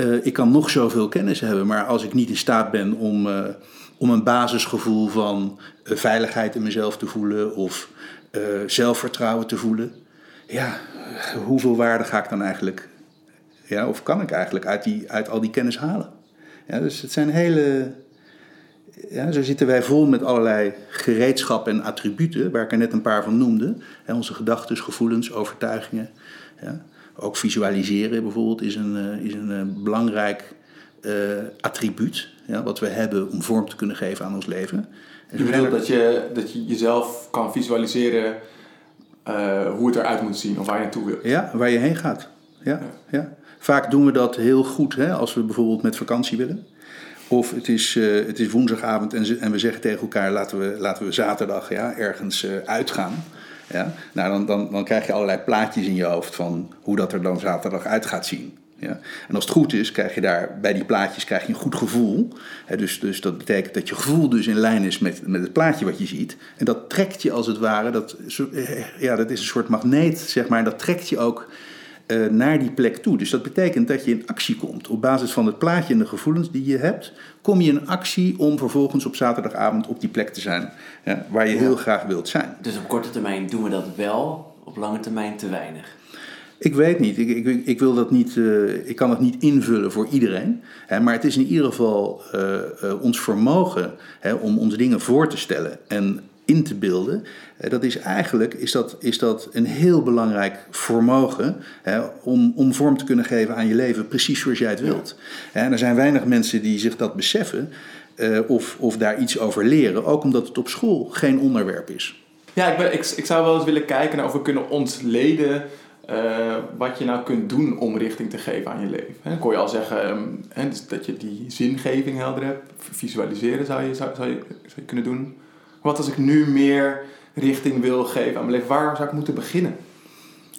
uh, ik kan nog zoveel kennis hebben, maar als ik niet in staat ben om, uh, om een basisgevoel van uh, veiligheid in mezelf te voelen of zelfvertrouwen te voelen, ja, hoeveel waarde ga ik dan eigenlijk, ja, of kan ik eigenlijk uit, die, uit al die kennis halen? Dus het zijn hele. Ja, zo zitten wij vol met allerlei gereedschappen en attributen, waar ik er net een paar van noemde. Hè, onze gedachten, gevoelens, overtuigingen. Ja ook visualiseren bijvoorbeeld is een, uh, is een uh, belangrijk uh, attribuut ja, wat we hebben om vorm te kunnen geven aan ons leven. En je bedoelt dat je, dat je jezelf kan visualiseren hoe het eruit moet zien of waar je naartoe wil? Ja, waar je heen gaat. Ja, ja. ja. Vaak doen we dat heel goed hè, als we bijvoorbeeld met vakantie willen. Of het is, het is woensdagavond en, en, we zeggen tegen elkaar: laten we, laten we zaterdag ja, ergens uitgaan. Ja? Nou, dan, dan, dan krijg je allerlei plaatjes in je hoofd van hoe dat er dan zaterdag uit gaat zien. Ja? En als het goed is, krijg je daar bij die plaatjes krijg je een goed gevoel. Dus, dus dat betekent dat je gevoel dus in lijn is met, met het plaatje wat je ziet. En dat trekt je als het ware, dat, ja, dat is een soort magneet, zeg maar. Dat trekt je ook eh, naar die plek toe. Dus dat betekent dat je in actie komt. Op basis van het plaatje en de gevoelens die je hebt, kom je in actie om vervolgens op zaterdagavond op die plek te zijn ja, waar je heel graag wilt zijn. Dus op korte termijn doen we dat wel, op lange termijn te weinig. Ik weet niet. Ik, ik, ik wil dat niet. Uh, ik kan het niet invullen voor iedereen. Hè, maar het is in ieder geval uh, ons vermogen hè, om ons dingen voor te stellen en in te beelden. Dat is eigenlijk is dat, is dat een heel belangrijk vermogen hè, om, om vorm te kunnen geven aan je leven, precies zoals jij het wilt. En er zijn weinig mensen die zich dat beseffen of, of daar iets over leren, ook omdat het op school geen onderwerp is. Ja, ik, ben, ik, ik zou wel eens willen kijken naar of we kunnen ontleden uh, wat je nou kunt doen om richting te geven aan je leven. Dan kon je al zeggen um, hè, dus dat je die zingeving helder hebt. Visualiseren zou je, zou, zou, je, zou je kunnen doen. Wat als ik nu meer richting wil geven aan mijn leven? Waar zou ik moeten beginnen?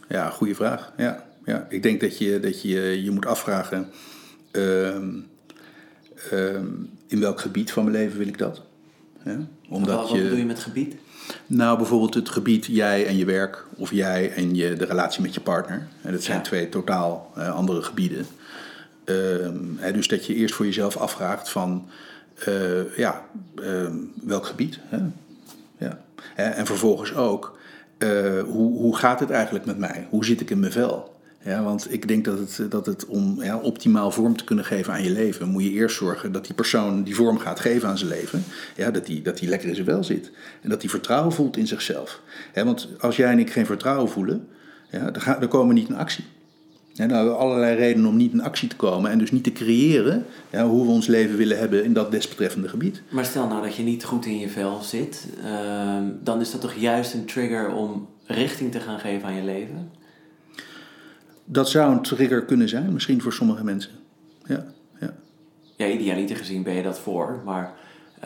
Ja, goede vraag. Ja, ja. Ik denk dat je dat je, je moet afvragen... Um, um, in welk gebied van mijn leven wil ik dat? Ja? Omdat wat, wat je, bedoel je met gebied? Nou, bijvoorbeeld het gebied jij en je werk, of jij en je, de relatie met je partner. En dat zijn ja. twee totaal uh, andere gebieden. Uh, dus dat je eerst voor jezelf afvraagt van, uh, ja, welk gebied? Hè? Ja. En vervolgens ook, eh, hoe, hoe gaat het eigenlijk met mij? Hoe zit ik in mijn vel? Ja, want ik denk dat het, dat het om ja, optimaal vorm te kunnen geven aan je leven, moet je eerst zorgen dat die persoon die vorm gaat geven aan zijn leven, ja, dat die, dat die lekker in zijn wel zit. En dat die vertrouwen voelt in zichzelf. Ja, want als jij en ik geen vertrouwen voelen, ja, dan, dan komen we niet in actie. Ja, nou, we allerlei redenen om niet in actie te komen en dus niet te creëren ja, hoe we ons leven willen hebben in dat desbetreffende gebied. Maar stel nou dat je niet goed in je vel zit, uh, dan is dat toch juist een trigger om richting te gaan geven aan je leven? Dat zou een trigger kunnen zijn, misschien voor sommige mensen. Ja, ja. ja idealiter gezien ben je dat voor, maar...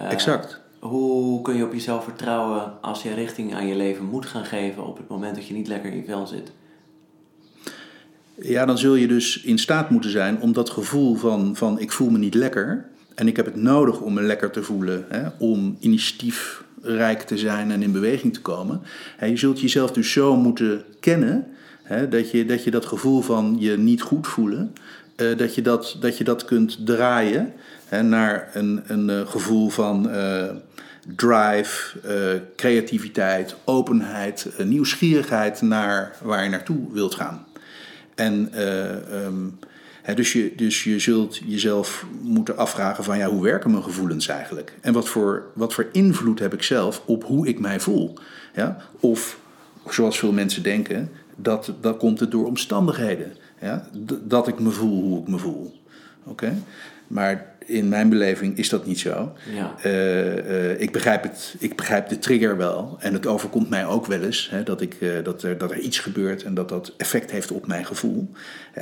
Uh, exact. Hoe kun je op jezelf vertrouwen als je richting aan je leven moet gaan geven op het moment dat je niet lekker in je vel zit? Ja, dan zul je dus in staat moeten zijn om dat gevoel van, van ik voel me niet lekker en ik heb het nodig om me lekker te voelen, hè, om initiatiefrijk te zijn en in beweging te komen. En je zult jezelf dus zo moeten kennen hè, dat, je, dat gevoel van je niet goed voelen, uh, dat, je dat, dat je dat kunt draaien hè, naar een, een uh, gevoel van uh, drive, creativiteit, openheid, nieuwsgierigheid naar waar je naartoe wilt gaan. En um, he, dus, je, dus je zult jezelf moeten afvragen van ja, hoe werken mijn gevoelens eigenlijk? En wat voor, wat voor invloed heb ik zelf op hoe ik mij voel? Ja? Of zoals veel mensen denken, dat, dat komt het door omstandigheden. Ja? dat ik me voel hoe ik me voel. Oké? Maar in mijn beleving is dat niet zo. Ja. Uh, uh, ik, begrijp het, ik begrijp de trigger wel. En het overkomt mij ook wel eens hè, dat, ik, uh, dat, er, dat er iets gebeurt en dat dat effect heeft op mijn gevoel.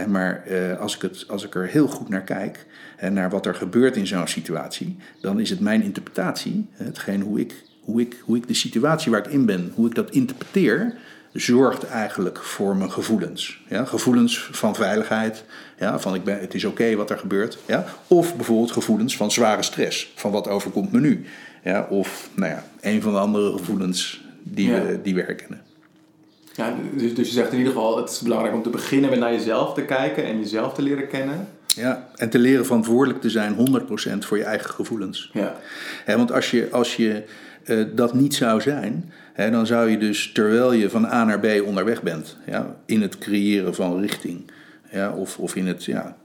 maar als, ik het, als ik er heel goed naar kijk, en naar wat er gebeurt in zo'n situatie, dan is het mijn interpretatie, hetgeen hoe ik, hoe, ik, hoe ik de situatie waar ik in ben, hoe ik dat interpreteer, zorgt eigenlijk voor mijn gevoelens. Ja? Gevoelens van veiligheid, ja? van ik ben, het is oké okay wat er gebeurt. Ja? Of bijvoorbeeld gevoelens van zware stress, van wat overkomt me nu. Ja? Of nou ja, een van de andere gevoelens die, ja. we, die we herkennen. Ja, dus, dus je zegt in ieder geval, het is belangrijk om te beginnen met naar jezelf te kijken en jezelf te leren kennen. Ja, en te leren verantwoordelijk te zijn 100% voor je eigen gevoelens. Ja. ja want als je, als je uh, dat niet zou zijn, hè, dan zou je dus terwijl je van A naar B onderweg bent, ja, in het creëren van richting, ja, of, of in het ja,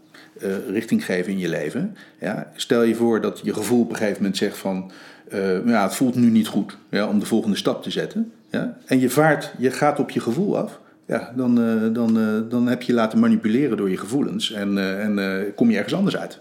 uh, richting geven in je leven. Ja, stel je voor dat je gevoel op een gegeven moment zegt van, uh, ja, het voelt nu niet goed ja, om de volgende stap te zetten. Ja, en je vaart, je gaat op je gevoel af. Ja, dan, uh, dan, dan heb je laten manipuleren door je gevoelens en, en kom je ergens anders uit.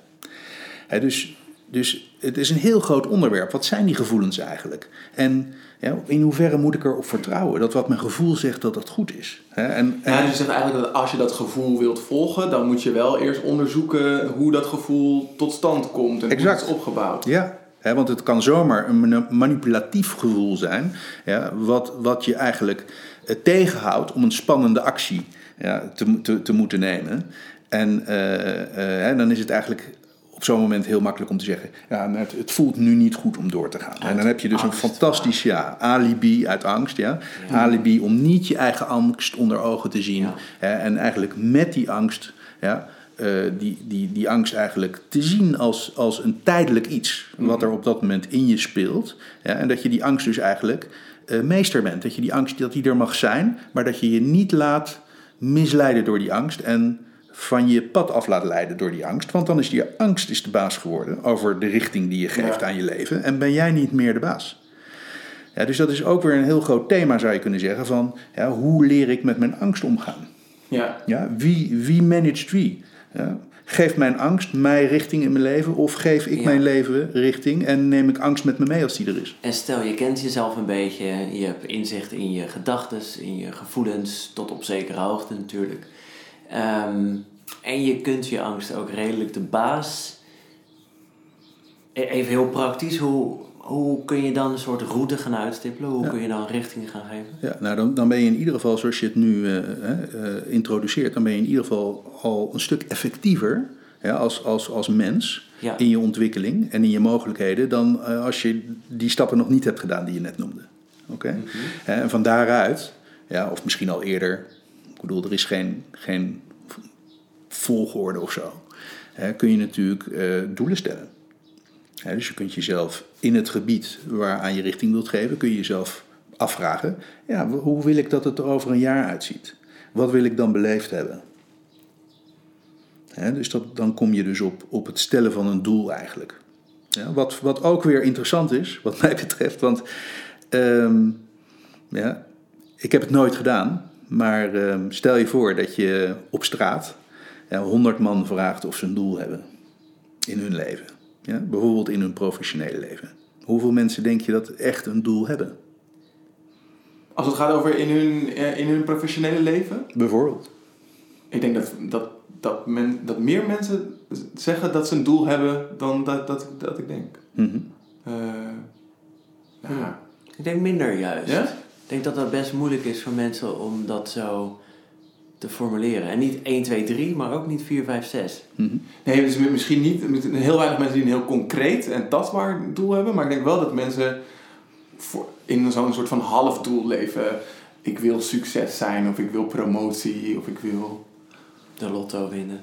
Hè, dus dus het is een heel groot onderwerp. Wat zijn die gevoelens eigenlijk? En ja, in hoeverre moet ik erop vertrouwen dat wat mijn gevoel zegt, dat dat goed is? En, en... Ja, dus je zegt eigenlijk dat als je dat gevoel wilt volgen, dan moet je wel eerst onderzoeken hoe dat gevoel tot stand komt en exact. hoe het is opgebouwd. Ja, want het kan zomaar een manipulatief gevoel zijn, ja, wat, wat je eigenlijk eh, tegenhoudt om een spannende actie ja, te, te, te moeten nemen. En eh, eh, dan is het eigenlijk op zo'n moment heel makkelijk om te zeggen: ja, het, het voelt nu niet goed om door te gaan. en dan heb je dus angst, een fantastisch ja, alibi uit angst. Ja? Alibi om niet je eigen angst onder ogen te zien. Ja. Hè, en eigenlijk met die angst, ja, eh, die, die, die angst eigenlijk te zien als, als een tijdelijk iets. Wat er op dat moment in je speelt. Ja? En dat je die angst dus eigenlijk eh, meester bent. Dat je die angst dat die er mag zijn, maar dat je je niet laat misleiden door die angst. En van je pad af laat leiden door die angst. Want dan is die angst is de baas geworden over de richting die je geeft Ja. aan je leven. En ben jij niet meer de baas. Ja, dus dat is ook weer een heel groot thema, zou je kunnen zeggen. Van ja, hoe leer ik met mijn angst omgaan? Ja. Ja, wie, wie managt wie? Ja, geeft mijn angst mij richting in mijn leven? Of geef ik Ja. mijn leven richting en neem ik angst met me mee als die er is? En stel, je kent jezelf een beetje, je hebt inzicht in je gedachten, in je gevoelens, tot op zekere hoogte natuurlijk. Ehm, en je kunt je angst ook redelijk de baas. E- Even heel praktisch, hoe, hoe kun je dan een soort route gaan uitstippelen? Hoe Ja. kun je dan richting gaan geven? Ja, nou dan, dan ben je in ieder geval, zoals je het nu eh, eh, introduceert, dan ben je in ieder geval al een stuk effectiever ja, als, als, als mens Ja. in je ontwikkeling en in je mogelijkheden dan eh, als je die stappen nog niet hebt gedaan die je net noemde. Oké? Hè, En van daaruit, ja, of misschien al eerder, ik bedoel, er is geen, geen volgorde of zo, kun je natuurlijk eh, doelen stellen. Dus je kunt jezelf in het gebied waaraan je richting wilt geven, kun je jezelf afvragen, ja, hoe wil ik dat het er over een jaar uitziet? Wat wil ik dan beleefd hebben? Dus dat, dan kom je dus op, op het stellen van een doel eigenlijk. Ja, wat, wat ook weer interessant is, wat mij betreft, want ehm, ja, ik heb het nooit gedaan, maar ehm, stel je voor dat je op straat ja, 100 man vraagt of ze een doel hebben in hun leven. Ja, bijvoorbeeld in hun professionele leven. Hoeveel mensen denk je dat echt een doel hebben? Als het gaat over in hun, eh, in hun professionele leven. Bijvoorbeeld. Ik denk dat, dat, dat, men, dat meer mensen zeggen dat ze een doel hebben dan dat, dat, dat ik denk. Mhm. Eh, ja. Ik denk minder juist. Ja? Ik denk dat dat best moeilijk is voor mensen om dat zo te formuleren. En niet 1, 2, 3, maar ook niet 4, 5, 6. Mhm. Nee, dus misschien niet. Heel weinig mensen die een heel concreet en tastbaar doel hebben. Maar ik denk wel dat mensen voor, in zo'n soort van half doel leven. Ik wil succes zijn, of ik wil promotie, of ik wil. De lotto winnen.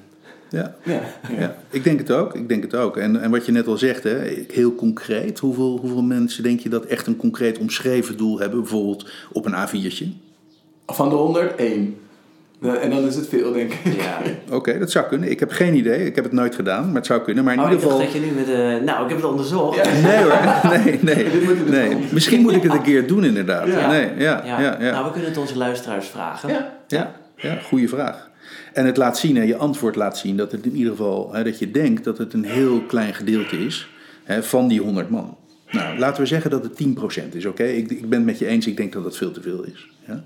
Ja. Ja, ja. Ik denk het ook. Ik denk het ook. En, en wat je net al zegt, hè, heel concreet. Hoeveel, hoeveel mensen denk je dat echt een concreet omschreven doel hebben? Bijvoorbeeld op een A4'tje. Van de 100, één. Eh, En dan is het veel, denk ik. Ja. Oké, dat zou kunnen. Ik heb geen idee. Ik heb het nooit gedaan, maar het zou kunnen. Maar in Oh, ik ieder dacht geval... dat je nu met... eh nou, ik heb het onderzocht. Ja. Nee hoor, nee, nee. Dus nee. Misschien moet ik het een keer doen inderdaad. Ja. Nee, ja, Ja. ja, ja. Nou, we kunnen het onze luisteraars vragen. Ja. Ja, ja goede vraag. En het laat zien, hè, je antwoord laat zien dat het in ieder geval, hè, dat je denkt dat het een heel klein gedeelte is hè, van die 100 man. Nou, laten we zeggen dat het 10% is, oké? Ik, ik ben het met je eens, ik denk dat dat veel te veel is. Ja?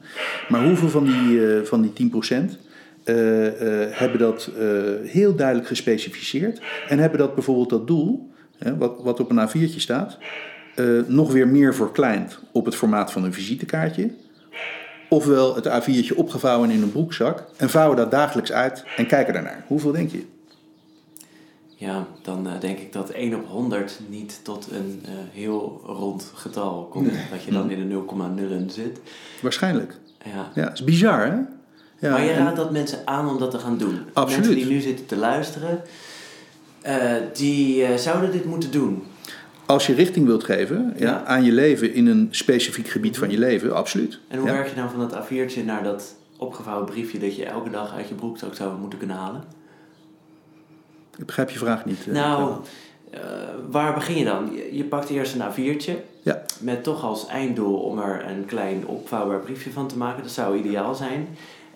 Maar hoeveel van die, eh, van die 10% eh, eh, hebben dat heel duidelijk gespecificeerd en hebben dat bijvoorbeeld dat doel, hè, wat, wat op een A4'tje staat, nog weer meer verkleind op het formaat van een visitekaartje Ofwel het A4'tje opgevouwen in een broekzak en vouwen dat dagelijks uit en kijken daarnaar. Hoeveel denk je? Ja, dan eh, denk ik dat 1 op 100 niet tot een eh, heel rond getal komt. Dat je dan in de 0,0 zit. Waarschijnlijk. Ja. Ja, is bizar hè? Ja, maar je en- raadt dat mensen aan om dat te gaan doen. Absoluut. Mensen die nu zitten te luisteren, eh, die zouden dit moeten doen. Als je richting wilt geven ja, Ja. aan je leven in een specifiek gebied van je leven, absoluut. En hoe Ja. werk je dan van dat A4'tje naar dat opgevouwen briefje dat je elke dag uit je broekzak zou moeten kunnen halen? Ik begrijp je vraag niet. eh, nou, eh, waar begin je dan? Je, je pakt eerst een A4'tje Ja. met toch als einddoel om er een klein opvouwbaar briefje van te maken. Dat zou ideaal zijn.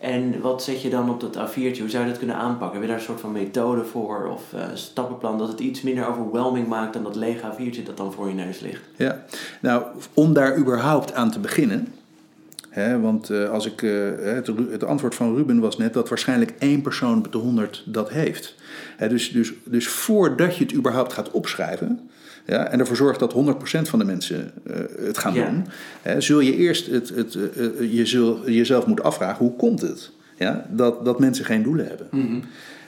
En wat zet je dan op dat A4'tje? Hoe zou je dat kunnen aanpakken? Heb je daar een soort van methode voor of eh, stappenplan dat het iets minder overwhelming maakt dan dat lege A4'tje dat dan voor je neus ligt? Ja, nou, om daar überhaupt aan te beginnen. Hè, want eh, als ik, eh, het, het antwoord van Ruben was net dat waarschijnlijk één persoon op de 100 dat heeft. Dus, dus, dus voordat je het überhaupt gaat opschrijven, ja, en ervoor zorgt dat 100% van de mensen eh, het gaan Ja. doen, hè, zul je eerst het, het, eh, eh, je zul jezelf moeten afvragen: hoe komt het ja, dat, dat mensen geen doelen hebben?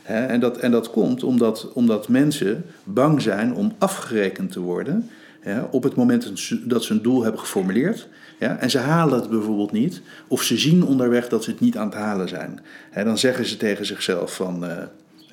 Hè, en, dat, en dat komt omdat, omdat mensen bang zijn om afgerekend te worden ja, op het moment dat ze- een doel hebben geformuleerd. Ja, en ze halen het bijvoorbeeld niet, of ze zien onderweg dat ze het niet aan het halen zijn. Hè, dan zeggen ze tegen zichzelf van,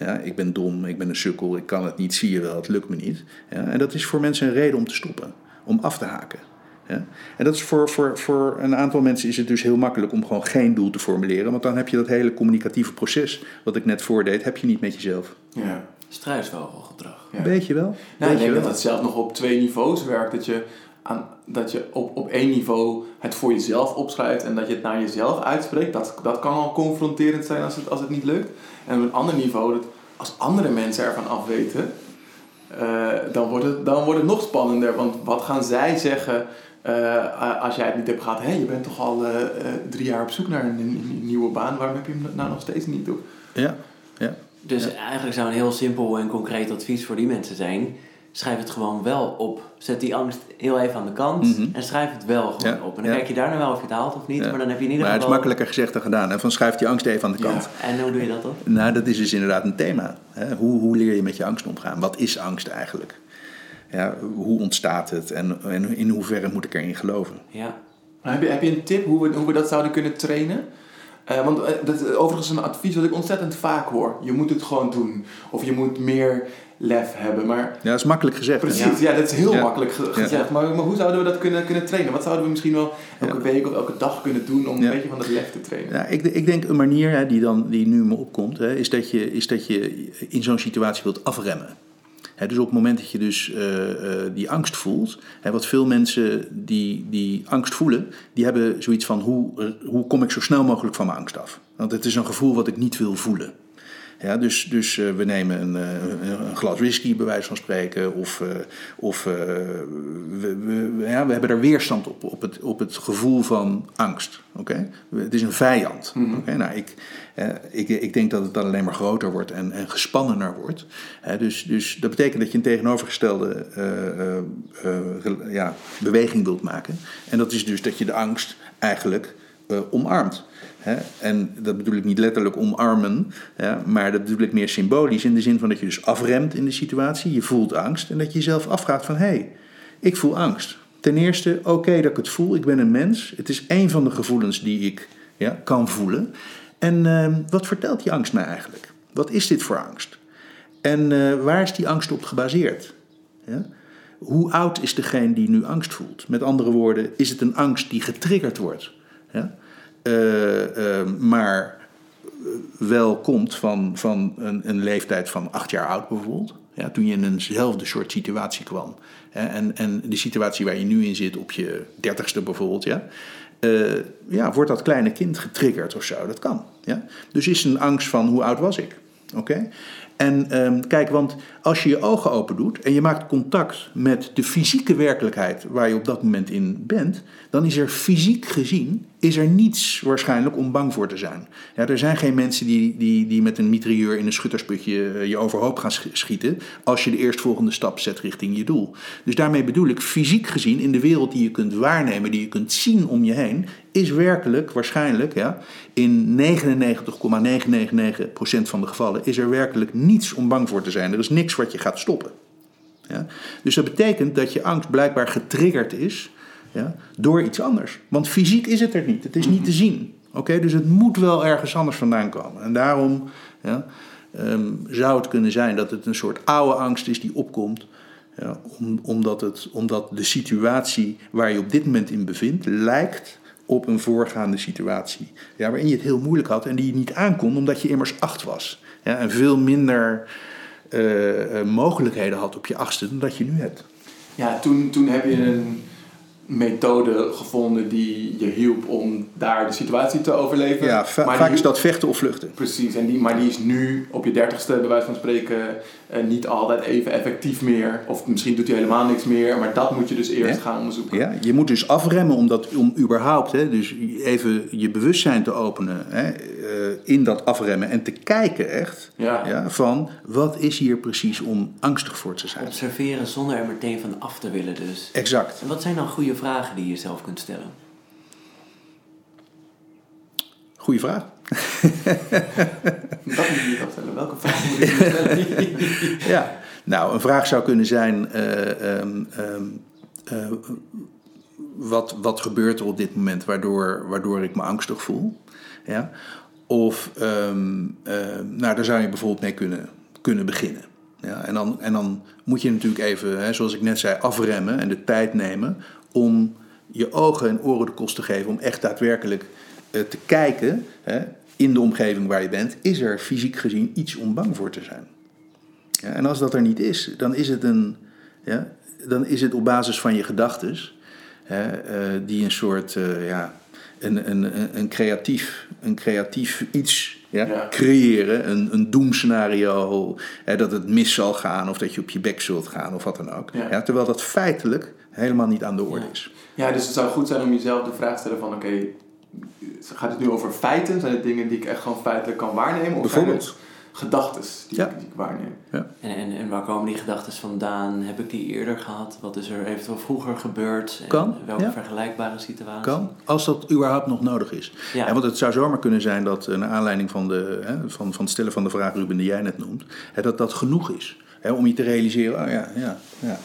ja, ik ben dom, ik ben een sukkel, ik kan het niet, zie je wel, het lukt me niet. Ja, en dat is voor mensen een reden om te stoppen, om af te haken. Ja? En dat is voor, voor, voor een aantal mensen is het dus heel makkelijk om gewoon geen doel te formuleren. Want dan heb je dat hele communicatieve proces wat ik net voordeed, heb je niet met jezelf. Ja. Struisvogelgedrag. Ja. Weet je wel? Nou, Weet ik je denk wel? dat het zelfs nog op twee niveaus werkt. Dat je, aan, dat je op, op één niveau het voor jezelf opschrijft en dat je het naar jezelf uitspreekt. Dat, dat kan al confronterend zijn als het, als het niet lukt. En op een ander niveau, dat als andere mensen ervan afweten, eh, dan, wordt het, dan wordt het nog spannender. Want wat gaan zij zeggen eh, als jij het niet hebt gehad? Hé, je bent toch al eh, eh, drie jaar op zoek naar een, een nieuwe baan. Waarom heb je hem nou nog steeds niet? Of, Ja, ja. Dus eigenlijk zou een heel simpel en concreet advies voor die mensen zijn: schrijf het gewoon wel op. Zet die angst heel even aan de kant Mhm. en schrijf het wel gewoon Ja, op. En dan ja. kijk je daarna wel of je het haalt of niet, Ja. maar dan heb je in ieder Maar het is geval. makkelijker gezegd dan gedaan. Hè? Van schuif die angst even aan de Ja. kant. En hoe doe je dat dan? Nou, dat is dus inderdaad een thema. Hè? Hoe, hoe leer je met je angst omgaan? Wat is angst eigenlijk? Ja, hoe ontstaat het en, en in hoeverre moet ik erin geloven? Ja. Heb, je, heb je een tip hoe we, hoe we dat zouden kunnen trainen? Eh, want eh, dat is overigens een advies dat ik ontzettend vaak hoor. Je moet het gewoon doen. Of je moet meer lef hebben. Maar Ja, dat is makkelijk gezegd. precies, ja, dat is heel Ja. makkelijk ge- Ja. gezegd. Maar, maar hoe zouden we dat kunnen, kunnen trainen? Wat zouden we misschien wel elke week of elke dag kunnen doen om een beetje van dat lef te trainen? Ja, ik, ik denk een manier hè, die, dan, die nu me opkomt, hè, is, dat je, is dat je in zo'n situatie wilt afremmen. Dus op het moment dat je dus eh, eh, die angst voelt, wat veel mensen die, die angst voelen, die hebben zoiets van hoe, eh, hoe kom ik zo snel mogelijk van mijn angst af? Want het is een gevoel wat ik niet wil voelen. Ja, dus dus eh, we nemen een, eh, een- een glas whisky, bij wijze van spreken. Of, eh, of we, we, ja, we hebben er weerstand op, op het, op het gevoel van angst. Oké? Het is een vijand. Oké, Nou, ik, ik, ik denk dat het dan alleen maar groter wordt en, en gespannener wordt. Dus, dus dat betekent dat je een tegenovergestelde ja, beweging wilt maken. En dat is dus dat je de angst eigenlijk omarmt. Hè? En dat bedoel ik niet letterlijk omarmen, ja, maar dat bedoel ik meer symbolisch in de zin van dat je dus afremt in de situatie, je voelt angst en dat je jezelf afvraagt van hé, hey, ik voel angst. Ten eerste, oké dat ik het voel, ik ben een mens. Het is één van de gevoelens die ik ja, kan voelen. En eh, wat vertelt die angst mij eigenlijk? Wat is dit voor angst? En eh, waar is die angst op gebaseerd? Hoe oud is degene die nu angst voelt? Met andere woorden, is het een angst die getriggerd wordt? Eh, eh, maar wel komt van, van een, een leeftijd van acht jaar oud bijvoorbeeld. Ja, toen je in eenzelfde soort situatie kwam. En, en de situatie waar je nu in zit, op je dertigste bijvoorbeeld, ja, eh, ja, wordt dat kleine kind getriggerd of zo? Dat kan. Ja? Dus is een angst van hoe oud was ik? Oké? En ehm, kijk, want als je je ogen open doet en je maakt contact met de fysieke werkelijkheid waar je op dat moment in bent, dan is er fysiek gezien is er niets waarschijnlijk om bang voor te zijn. Ja, er zijn geen mensen die, die, die met een mitrailleur in een schuttersputje eh, je overhoop gaan sch- schieten als je de eerstvolgende stap zet richting je doel. Dus daarmee bedoel ik fysiek gezien in de wereld die je kunt waarnemen, die je kunt zien om je heen, is werkelijk waarschijnlijk ja, in 99,999% van de gevallen is er werkelijk niets om bang voor te zijn. Er is niks wat je gaat stoppen. Ja? Dus dat betekent dat je angst blijkbaar getriggerd is ja, door iets anders. Want fysiek is het er niet. Het is niet te zien. Oké, Dus het moet wel ergens anders vandaan komen. En daarom ja, ehm, zou het kunnen zijn dat het een soort oude angst is die opkomt. Ja, om, omdat, het, omdat de situatie waar je op dit moment in bevindt lijkt op een voorgaande situatie. Ja, waarin je het heel moeilijk had en die je niet aankon omdat je immers acht was. En veel minder eh, eh, mogelijkheden had op je achtste dan dat je nu hebt. Ja, toen, toen heb je een methode gevonden die je hielp om daar de situatie te overleven. Ja, va- Maar vaak die- is dat vechten of vluchten. Precies, en die, maar die is nu op je dertigste, bij wijze van spreken, eh, niet altijd even effectief meer. Of misschien doet hij helemaal niks meer, maar dat moet je dus eerst Ja. gaan onderzoeken. Ja, je moet dus afremmen om, dat, om überhaupt hè, dus even je bewustzijn te openen. Hè, in dat afremmen en te kijken echt Ja. ja, van wat is hier precies om angstig voor te zijn. Observeren zonder er meteen van af te willen dus. Exact. En wat zijn dan goede vragen die je zelf kunt stellen? Goeie vraag. Dat moet je nog stellen. Welke vraag moet nu stellen? Ja, nou, een vraag zou kunnen zijn: eh, ehm, ehm, eh, wat, wat gebeurt er op dit moment waardoor, waardoor ik me angstig voel? Ja? Of, ehm, nou, daar zou je bijvoorbeeld mee kunnen, kunnen beginnen. Ja? En, dan, en dan moet je natuurlijk even, hè, zoals ik net zei, afremmen en de tijd nemen om je ogen en oren de kost te geven om echt daadwerkelijk eh, te kijken hè, in de omgeving waar je bent. Is er fysiek gezien iets om bang voor te zijn? En als dat er niet is, dan is het, een, ja, dan is het op basis van je gedachten, die een soort eh, ja, een, een, creatief, een creatief iets ja, Ja. creëren, een, een doemscenario, hè, dat het mis zal gaan of dat je op je bek zult gaan of wat dan ook. Ja. Ja. terwijl dat feitelijk helemaal niet aan de orde is. Ja, dus het zou goed zijn om jezelf de vraag te stellen van... Oké, gaat het nu over feiten? Zijn het dingen die ik echt gewoon feitelijk kan waarnemen? Of Bijvoorbeeld. Gedachten die, Ja. ik- die ik waarneem? En, en, en waar komen die gedachten vandaan? Heb ik die eerder gehad? Wat is er eventueel vroeger gebeurd? En Kan, welke ja. vergelijkbare situatie? Kan, als dat überhaupt nog nodig is. Ja. En want het zou zomaar kunnen zijn dat, eh, naar aanleiding van, de, hè, van, van het stellen van de vraag, Ruben, die jij net noemt, hè, dat dat genoeg is. Hè, om je te realiseren, oh ja, ja, ja,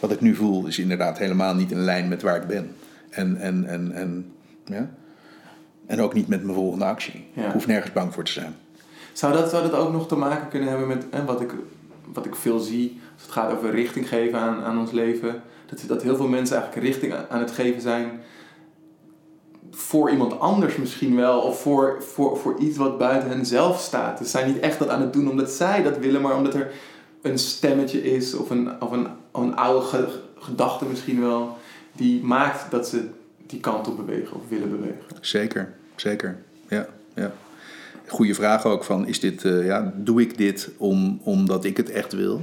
wat ik nu voel is inderdaad helemaal niet in lijn met waar ik ben. En, en, en, en, ja. en ook niet met mijn volgende actie. Ja. Ik hoef nergens bang voor te zijn. Zou dat, zou dat ook nog te maken kunnen hebben met hè, wat, ik, wat ik veel zie als het gaat over richting geven aan, aan ons leven? Dat, dat heel veel mensen eigenlijk richting aan- het geven zijn voor iemand anders misschien wel, of voor, voor, voor iets wat buiten hen zelf staat. Dus zij niet echt dat aan het doen omdat zij dat willen, maar omdat er een stemmetje is of een, of een, een oude ge- gedachte misschien wel, die maakt dat ze die kant op bewegen of willen bewegen. Zeker, zeker. Ja, ja. Goeie vraag ook van, is dit, eh, ja, doe ik dit om, omdat ik het echt wil?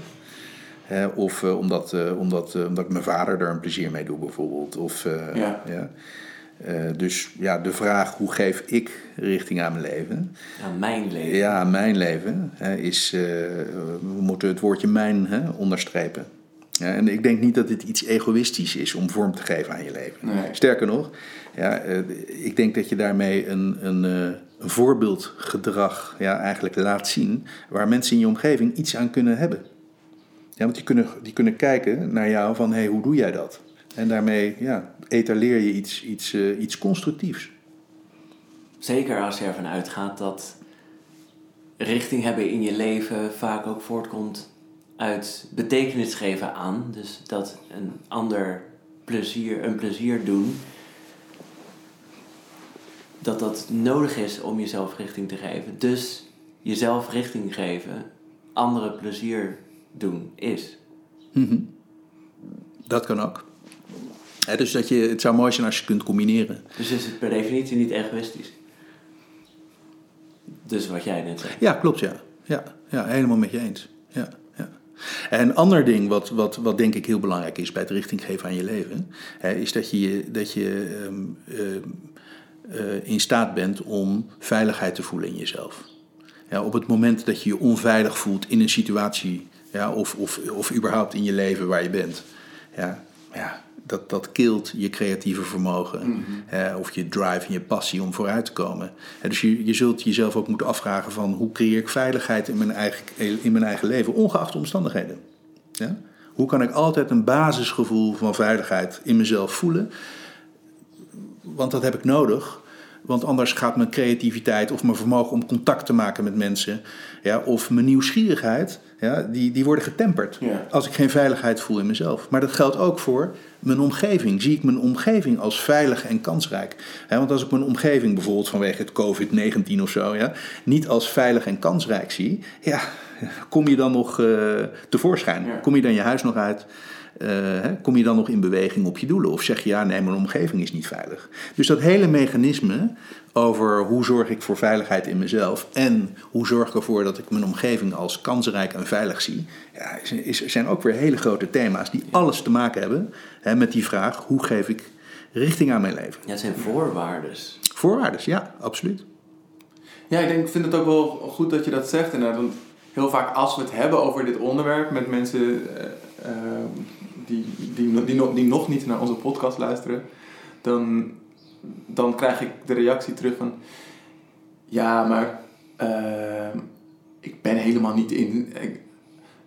Hè, of eh, omdat, eh, omdat, omdat ik mijn vader er een plezier mee doe bijvoorbeeld. Of, Ja. Dus ja, de vraag hoe geef ik richting aan mijn leven? Aan mijn leven. Ja, mijn leven hè, is, we moeten het woordje mijn hè, onderstrepen. Ja, en ik denk niet dat dit iets egoïstisch is om vorm te geven aan je leven. Nee. Sterker nog, ja, eh, ik denk dat je daarmee een, een, eh, een voorbeeldgedrag ja, eigenlijk laat zien waar mensen in je omgeving iets aan kunnen hebben. Ja, want die kunnen, die kunnen kijken naar jou van, hé, hey, hoe doe jij dat? En daarmee ja, etaleer je iets, iets, eh, iets constructiefs. Zeker als je ervan uitgaat dat richting hebben in je leven vaak ook voortkomt uit betekenis geven aan. Dus dat een ander plezier, een plezier doen, dat dat nodig is om jezelf richting te geven. Dus jezelf richting geven, anderen plezier doen is. Mhm. Dat kan ook. Dus dat je, het zou mooi zijn als je het kunt combineren. Dus is het per definitie niet egoïstisch. Dus wat jij net zei. Ja, klopt, ja. Ja, ja helemaal met je eens. Ja. En een ander ding wat, wat, wat denk ik heel belangrijk is bij het richting geven aan je leven, hè, is dat je, dat je ehm, ehm, eh, in staat bent om veiligheid te voelen in jezelf. Ja, op het moment dat je je onveilig voelt in een situatie, ja, of, of, of überhaupt in je leven waar je bent, ja, ja, dat, dat kilt je creatieve vermogen, hè, of je drive en je passie om vooruit te komen. Hè, dus je, je zult jezelf ook moeten afvragen van hoe creëer ik veiligheid in mijn eigen, in mijn eigen leven, ongeacht de omstandigheden. Ja? Hoe kan ik altijd een basisgevoel van veiligheid in mezelf voelen? Want dat heb ik nodig. Want anders gaat mijn creativiteit of mijn vermogen om contact te maken met mensen, ja, of mijn nieuwsgierigheid, ja, die, die worden getemperd. Ja. Als ik geen veiligheid voel in mezelf. Maar dat geldt ook voor mijn omgeving. Zie ik mijn omgeving als veilig en kansrijk? Want als ik mijn omgeving bijvoorbeeld vanwege het COVID-19 of zo, ja, niet als veilig en kansrijk zie, ja, kom je dan nog eh, tevoorschijn? Ja. Kom je dan je huis nog uit? Eh, kom je dan nog in beweging op je doelen? Of zeg je ja, nee, mijn omgeving is niet veilig. Dus dat hele mechanisme over hoe zorg ik voor veiligheid in mezelf en hoe zorg ik ervoor dat ik mijn omgeving als kansrijk en veilig zie, ja, is, is- zijn ook weer hele grote thema's die alles te maken hebben hè, met die vraag hoe geef ik richting aan mijn leven. Ja, het zijn voorwaardes. Voorwaarden, ja, absoluut. Ja, ik denk, vind het ook wel goed dat je dat zegt inderdaad. Want heel vaak als we het hebben over dit onderwerp met mensen uh, uh, die, die, die, nog, die nog niet naar onze podcast luisteren, dan, dan krijg ik de reactie terug van ja, maar uh, ik ben helemaal niet in, ik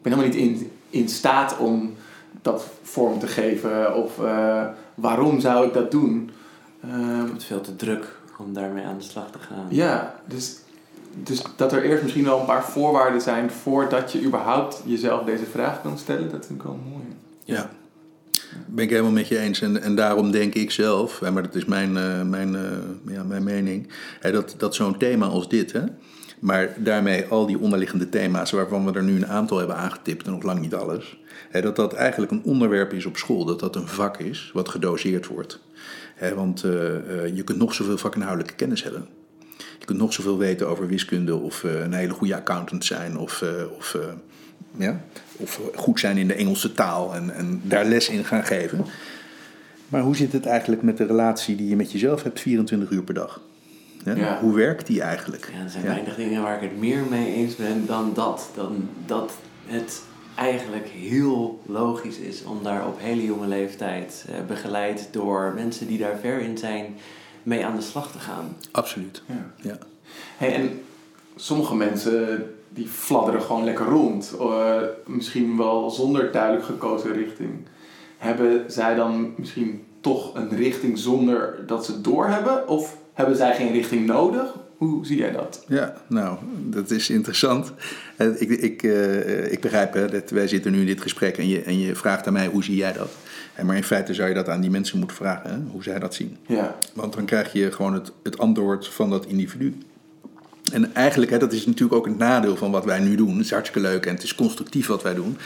ben helemaal niet in, in staat om dat vorm te geven of waarom zou ik dat doen? het is veel te druk om daarmee aan de slag te gaan. Ja, dus, dus dat er eerst misschien wel een paar voorwaarden zijn voordat je überhaupt jezelf deze vraag kan stellen, dat vind ik wel mooi. Ja, ben ik helemaal met je eens. En, en daarom denk ik zelf, maar dat is mijn, uh, mijn, uh, ja, mijn mening, dat, dat zo'n thema als dit, hè, maar daarmee al die onderliggende thema's waarvan we er nu een aantal hebben aangetipt en nog lang niet alles, dat dat eigenlijk een onderwerp is op school, dat dat een vak is wat gedoseerd wordt. Want uh, je kunt nog zoveel vakinhoudelijke kennis hebben. Je kunt nog zoveel weten over wiskunde of een hele goede accountant zijn of, of ja, of goed zijn in de Engelse taal en, en daar les in gaan geven. Maar hoe zit het eigenlijk met de relatie die je met jezelf hebt 24 uur per dag? Ja? Ja. Hoe werkt die eigenlijk? Ja, er zijn weinig dingen waar ik het meer mee eens ben dan dat. Dan dat het eigenlijk heel logisch is om daar op hele jonge leeftijd, eh, begeleid door mensen die daar ver in zijn, mee aan de slag te gaan. Absoluut. Ja. Hey, en sommige mensen die fladderen gewoon lekker rond. Uh, misschien wel zonder duidelijk gekozen richting. Hebben zij dan misschien toch een richting zonder dat ze het doorhebben? Of hebben zij geen richting nodig? Hoe zie jij dat? Ja, nou, dat is interessant. Ik, ik, uh, ik begrijp hè, dat wij zitten nu in dit gesprek en je, en je vraagt aan mij hoe zie jij dat? Maar in feite zou je dat aan die mensen moeten vragen, hè, hoe zij dat zien. Ja. Want dan krijg je gewoon het, het antwoord van dat individu. En eigenlijk, hè, dat is natuurlijk ook een nadeel van wat wij nu doen. Het is hartstikke leuk en het is constructief wat wij doen.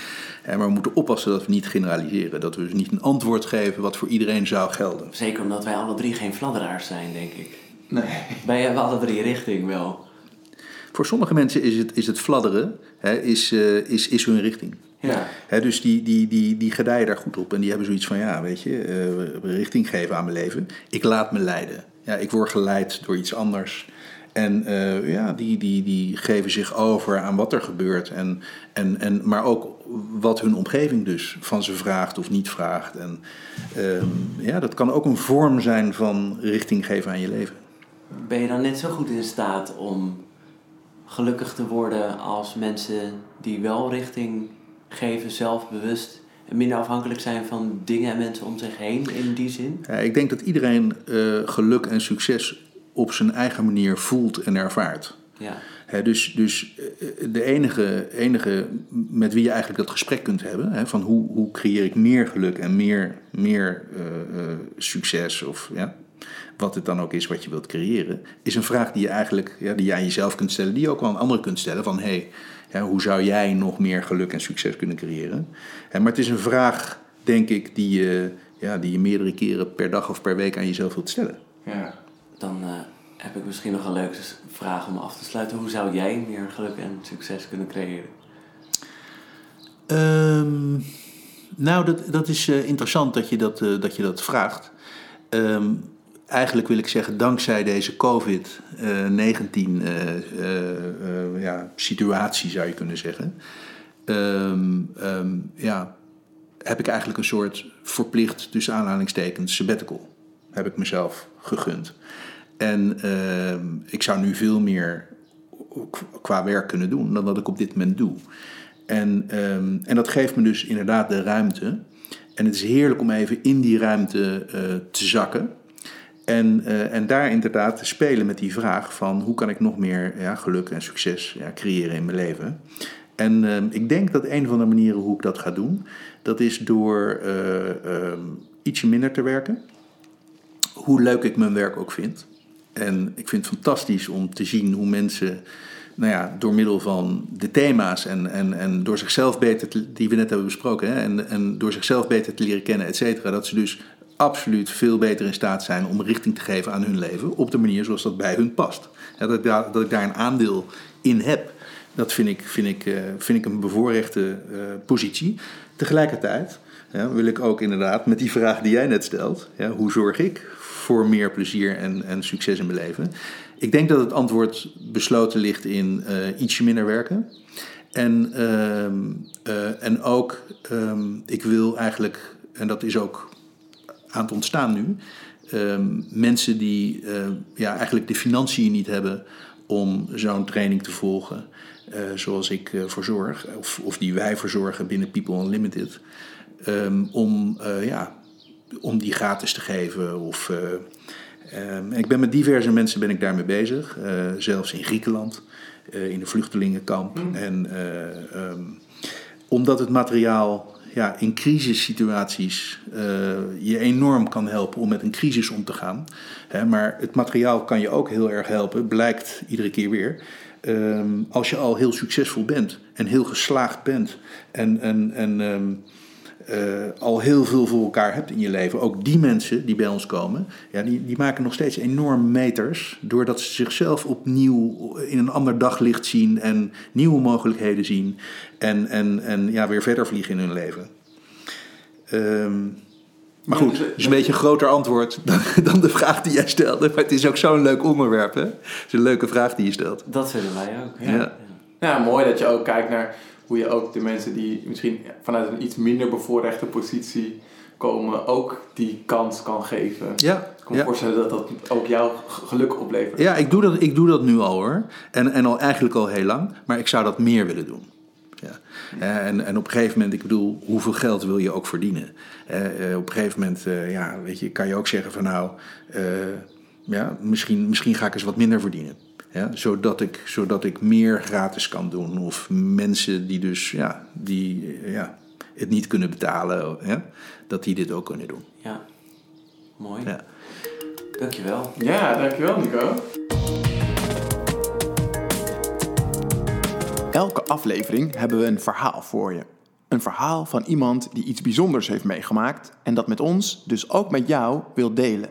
Maar we moeten oppassen dat we niet generaliseren. Dat we dus niet een antwoord geven wat voor iedereen zou gelden. Zeker omdat wij alle drie geen fladderaars zijn, denk ik. Nee. Wij hebben alle drie richting wel. Voor sommige mensen is het, is het fladderen hè, is, uh, is, is hun richting. Ja. Dus die, die, die, die gedijen daar goed op. En die hebben zoiets van, ja, weet je, uh, richting geven aan mijn leven. Ik laat me leiden. Ja, ik word geleid door iets anders. En uh, ja, die, die, die geven zich over aan wat er gebeurt. En, en, en, maar ook wat hun omgeving dus van ze vraagt of niet vraagt. En uh, ja, dat kan ook een vorm zijn van richting geven aan je leven. Ben je dan net zo goed in staat om gelukkig te worden als mensen die wel richting geven, zelfbewust en minder afhankelijk zijn van dingen en mensen om zich heen in die zin? Ja, ik denk dat iedereen uh, geluk en succes op zijn eigen manier voelt en ervaart. Ja. dus, dus eh, de enige, enige met wie je eigenlijk dat gesprek kunt hebben, van hoe, hoe creëer ik meer geluk en meer, meer uh, uh, succes, of ja, wat het dan ook is wat je wilt creëren, is een vraag die je eigenlijk ja, die aan jezelf kunt stellen, die je ook wel aan anderen kunt stellen. Van hé, hey, hoe zou jij nog meer geluk en succes kunnen creëren? maar het is een vraag, denk ik, die je, ja, die je meerdere keren per dag of per week aan jezelf wilt stellen. Ja dan uh, heb ik misschien nog een leuke vraag om af te sluiten. Hoe zou jij meer geluk en succes kunnen creëren? Um, nou, dat, dat is uh, interessant dat je dat, uh, dat, je dat vraagt. Um, eigenlijk wil ik zeggen, dankzij deze COVID-19 ja, situatie zou je kunnen zeggen. Um, ja, heb ik eigenlijk een soort verplicht, tussen aanhalingstekens, sabbatical. Heb ik mezelf gegund. En uh, ik zou nu veel meer qua werk kunnen doen dan wat ik op dit moment doe. En, en dat geeft me dus inderdaad de ruimte. En het is heerlijk om even in die ruimte te zakken. En, uh, en daar inderdaad te spelen met die vraag van hoe kan ik nog meer ja, geluk en succes ja, creëren in mijn leven. En uh, ik denk dat een van de manieren hoe ik dat ga doen, dat is door uh, ietsje minder te werken. Hoe leuk ik mijn werk ook vind. En ik vind het fantastisch om te zien hoe mensen, nou ja, door middel van de thema's en, en, en door zichzelf beter, te, die we net hebben besproken, hè, en, en door zichzelf beter te leren kennen, et cetera, dat ze dus absoluut veel beter in staat zijn om richting te geven aan hun leven op de manier zoals dat bij hun past. Dat, ik daar, dat ik daar een aandeel in heb, dat vind ik, vind ik, uh, vind ik een bevoorrechte uh, positie. Tegelijkertijd wil ik ook inderdaad met die vraag die jij net stelt, hoe zorg ik voor meer plezier en, en succes in mijn leven. ik denk dat het antwoord besloten ligt in uh, ietsje minder werken. En, ehm, en ook, um, ik wil eigenlijk, en dat is ook aan het ontstaan nu, um, mensen die uh, ja, eigenlijk de financiën niet hebben om zo'n training te volgen, uh, zoals ik voor zorg, of, of die wij verzorgen binnen People Unlimited, om, ja, om die gratis te geven. Of, ik ben met diverse mensen ben ik daarmee bezig, zelfs in Griekenland. Uh, in een vluchtelingenkamp. Mm. En uh, omdat het materiaal ja, in crisissituaties uh, je enorm kan helpen om met een crisis om te gaan. Hè, maar het materiaal kan je ook heel erg helpen, blijkt iedere keer weer. Um, als je al heel succesvol bent en heel geslaagd bent en, en, en um, uh, al heel veel voor elkaar hebt in je leven, ook die mensen die bij ons komen, ja, die, die maken nog steeds enorm meters. Doordat ze zichzelf opnieuw in een ander daglicht zien en nieuwe mogelijkheden zien. En, en, en ja, weer verder vliegen in hun leven. Um, maar goed, het is een beetje een groter antwoord dan, dan, de vraag die jij stelde. Maar het is ook zo'n leuk onderwerp, hè? Het is een leuke vraag die je stelt. Dat vinden wij ook. Ja. ja. ja mooi dat je ook kijkt naar hoe je ook de mensen die misschien vanuit een iets minder bevoorrechte positie komen, ook die kans kan geven. Ja. Ik kan me voorstellen dat dat ook jouw geluk oplevert. Ja, ik doe dat, ik doe dat nu al hoor. En, en al eigenlijk al heel lang. Maar ik zou dat meer willen doen. Ja. En, en op een gegeven moment, ik bedoel, hoeveel geld wil je ook verdienen? Uh, op een gegeven moment, uh, ja, weet je, kan je ook zeggen van nou, uh, ja, misschien, misschien ga ik eens wat minder verdienen. Ja, zodat, ik, zodat ik meer gratis kan doen. Of mensen die dus ja, die, ja, het niet kunnen betalen, ja, dat die dit ook kunnen doen. Ja, mooi. Ja. Dankjewel. Ja, dankjewel Nico. Elke aflevering hebben we een verhaal voor je. Een verhaal van iemand die iets bijzonders heeft meegemaakt en dat met ons, dus ook met jou, wil delen.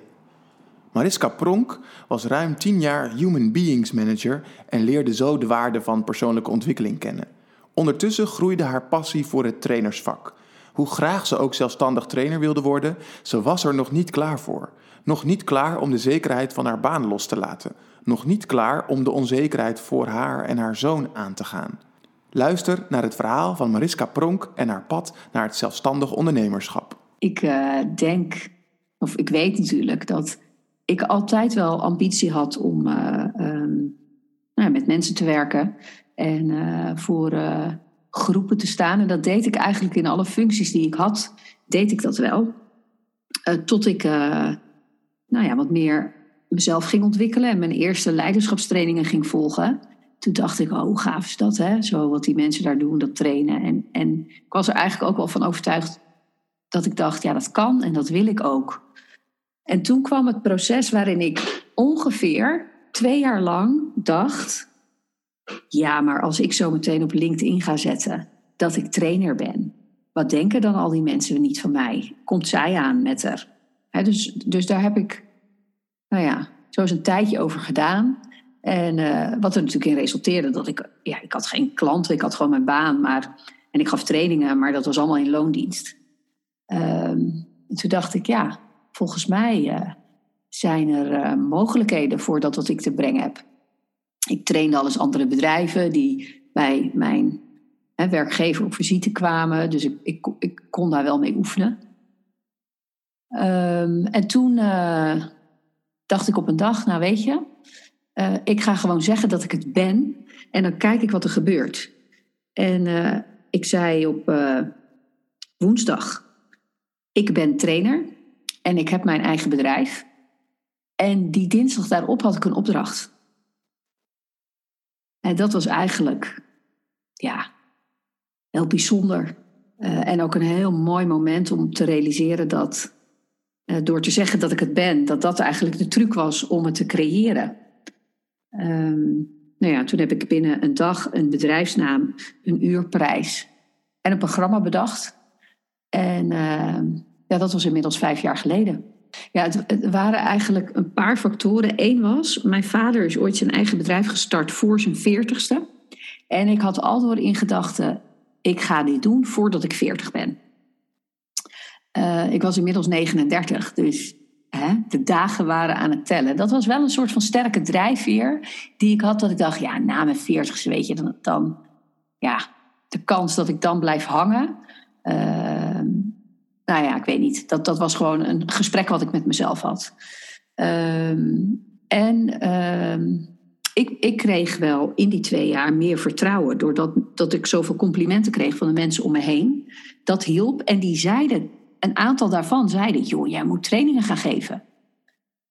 Mariska Pronk was ruim 10 jaar Human Beings Manager en leerde zo de waarde van persoonlijke ontwikkeling kennen. Ondertussen groeide haar passie voor het trainersvak. Hoe graag ze ook zelfstandig trainer wilde worden, ze was er nog niet klaar voor. Nog niet klaar om de zekerheid van haar baan los te laten. Nog niet klaar om de onzekerheid voor haar en haar zoon aan te gaan. Luister naar het verhaal van Mariska Pronk en haar pad naar het zelfstandig ondernemerschap. Ik uh, denk, of ik weet natuurlijk dat ik altijd wel ambitie had om uh, um, nou, met mensen te werken en uh, voor uh, groepen te staan. En dat deed ik eigenlijk in alle functies die ik had, deed ik dat wel. tot ik nou ja, wat meer mezelf ging ontwikkelen en mijn eerste leiderschapstrainingen ging volgen. Toen dacht ik, oh, hoe gaaf is dat, hè? Zo wat die mensen daar doen, dat trainen. En, en ik was er eigenlijk ook wel van overtuigd dat ik dacht, ja, dat kan en dat wil ik ook. En toen kwam het proces waarin ik ongeveer twee jaar lang dacht: ja, maar als ik zo meteen op LinkedIn ga zetten dat ik trainer ben, wat denken dan al die mensen niet van mij? Komt zij aan met haar? dus, dus daar heb ik, nou ja, zo eens een tijdje over gedaan. En uh, wat er natuurlijk in resulteerde, dat ik, ja, ik had geen klanten, ik had gewoon mijn baan, maar, en ik gaf trainingen, maar dat was allemaal in loondienst. Um, en toen dacht ik, ja, volgens mij uh, zijn er uh, mogelijkheden voor dat wat ik te brengen heb. Ik trainde al eens andere bedrijven die bij mijn hè, werkgever op visite kwamen. Dus ik, ik, ik kon daar wel mee oefenen. Um, en toen uh, dacht ik op een dag, nou weet je, ik ga gewoon zeggen dat ik het ben. En dan kijk ik wat er gebeurt. En ik zei op woensdag, ik ben trainer. En ik heb mijn eigen bedrijf. En die dinsdag daarop had ik een opdracht. En dat was eigenlijk, ja, heel bijzonder. Uh, en ook een heel mooi moment om te realiseren dat, uh, door te zeggen dat ik het ben, dat dat eigenlijk de truc was om het te creëren. Um, nou ja, toen heb ik binnen een dag een bedrijfsnaam, een uurprijs en een programma bedacht. En uh, ja, dat was inmiddels vijf jaar geleden. Ja, het, waren eigenlijk een paar factoren. Eén was, mijn vader is ooit zijn eigen bedrijf gestart voor zijn veertigste. En ik had altijd in gedachten, ik ga dit doen voordat ik veertig ben. Uh, ik was inmiddels 39, dus hè, de dagen waren aan het tellen. Dat was wel een soort van sterke drijfveer die ik had. Dat ik dacht, ja, na mijn veertigste, weet je, dan, dan ja, de kans dat ik dan blijf hangen. Ehm, nou ja, ik weet niet. Dat, dat was gewoon een gesprek wat ik met mezelf had. Ehm, en ehm, ik, ik kreeg wel in die twee jaar meer vertrouwen. Doordat dat ik zoveel complimenten kreeg van de mensen om me heen. Dat hielp. En die zeiden, een aantal daarvan zeiden: joh, jij moet trainingen gaan geven.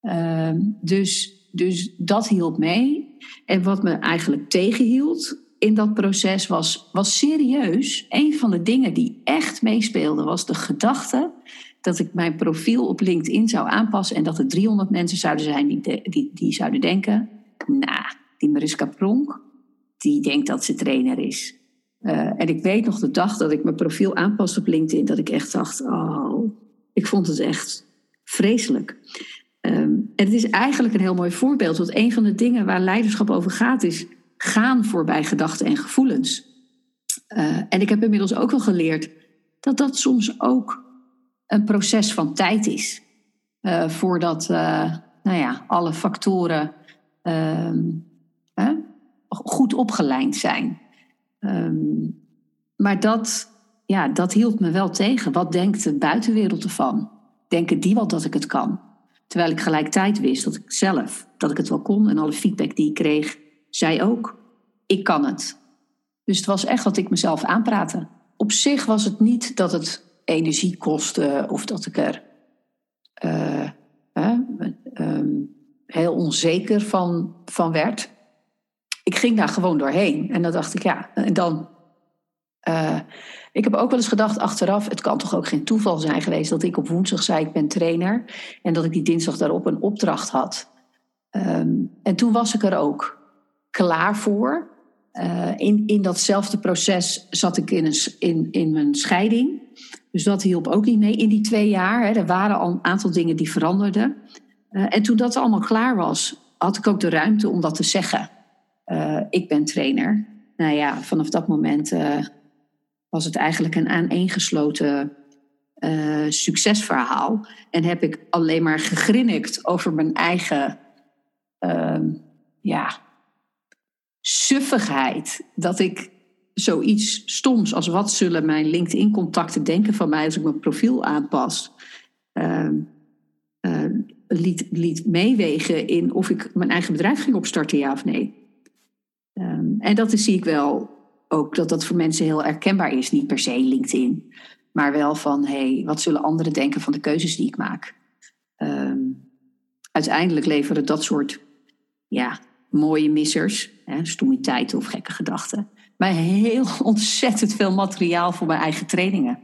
Ehm, dus, dus dat hielp mee. En wat me eigenlijk tegenhield in dat proces was, was serieus. Een van de dingen die echt meespeelde was de gedachte dat ik mijn profiel op LinkedIn zou aanpassen en dat er 300 mensen zouden zijn die, die, die zouden denken: nou, die Mariska Pronk, die denkt dat ze trainer is. Uh, en ik weet nog de dag dat ik mijn profiel aanpaste op LinkedIn, dat ik echt dacht: oh, ik vond het echt vreselijk. Um, en het is eigenlijk een heel mooi voorbeeld, want een van de dingen waar leiderschap over gaat is gaan voorbij gedachten en gevoelens. Uh, en ik heb inmiddels ook wel geleerd dat dat soms ook een proces van tijd is. Uh, voordat uh, nou ja, alle factoren goed opgelijnd zijn. Um, maar dat, ja, dat hield me wel tegen. Wat denkt de buitenwereld ervan? Denken die wel dat ik het kan? Terwijl ik gelijktijd wist dat ik zelf dat ik het wel kon. En alle feedback die ik kreeg, zei ook: ik kan het. Dus het was echt wat ik mezelf aanpraatte. Op zich was het niet dat het energie kostte of dat ik er uh, um, heel onzeker van, van werd. Ik ging daar gewoon doorheen. En dan dacht ik, ja, en dan. Uh, ik heb ook wel eens gedacht achteraf, het kan toch ook geen toeval zijn geweest dat ik op woensdag zei ik ben trainer en dat ik die dinsdag daarop een opdracht had. Um, en toen was ik er ook klaar voor. Uh, in, in datzelfde proces zat ik in, een, in, in mijn scheiding. Dus dat hielp ook niet mee in die twee jaar. Hè. Er waren al een aantal dingen die veranderden. Uh, en toen dat allemaal klaar was, had ik ook de ruimte om dat te zeggen. Uh, ik ben trainer. Nou ja, vanaf dat moment was het eigenlijk een aaneengesloten succesverhaal. En heb ik alleen maar gegrinnikt over mijn eigen ehm, ja, suffigheid. Dat ik zoiets stoms als wat zullen mijn LinkedIn-contacten denken van mij als ik mijn profiel aanpas. Uh, uh, liet, liet meewegen in of ik mijn eigen bedrijf ging opstarten, ja of nee. Um, en dat is, zie ik wel ook dat dat voor mensen heel herkenbaar is. Niet per se LinkedIn, maar wel van hé, hey, wat zullen anderen denken van de keuzes die ik maak? Um, uiteindelijk leveren dat soort ja, mooie missers, hè, stoemiteit of gekke gedachten, mij heel ontzettend veel materiaal voor mijn eigen trainingen.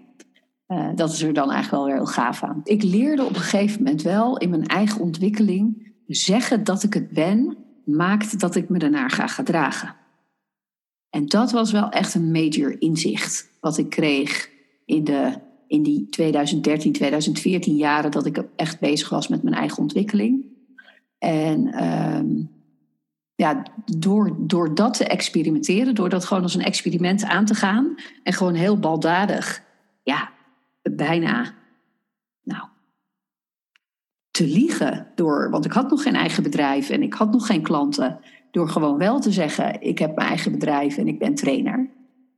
Uh, dat is er dan eigenlijk wel weer heel gaaf aan. Ik leerde op een gegeven moment wel in mijn eigen ontwikkeling zeggen dat ik het ben, maakt dat ik me daarnaar ga gedragen. En dat was wel echt een major inzicht wat ik kreeg in, de, in die 2013, 2014 jaren dat ik echt bezig was met mijn eigen ontwikkeling. En um, ja, door, door dat te experimenteren, door dat gewoon als een experiment aan te gaan en gewoon heel baldadig, ja, bijna, nou, te liegen. Door, want ik had nog geen eigen bedrijf en ik had nog geen klanten. Door gewoon wel te zeggen, ik heb mijn eigen bedrijf en ik ben trainer.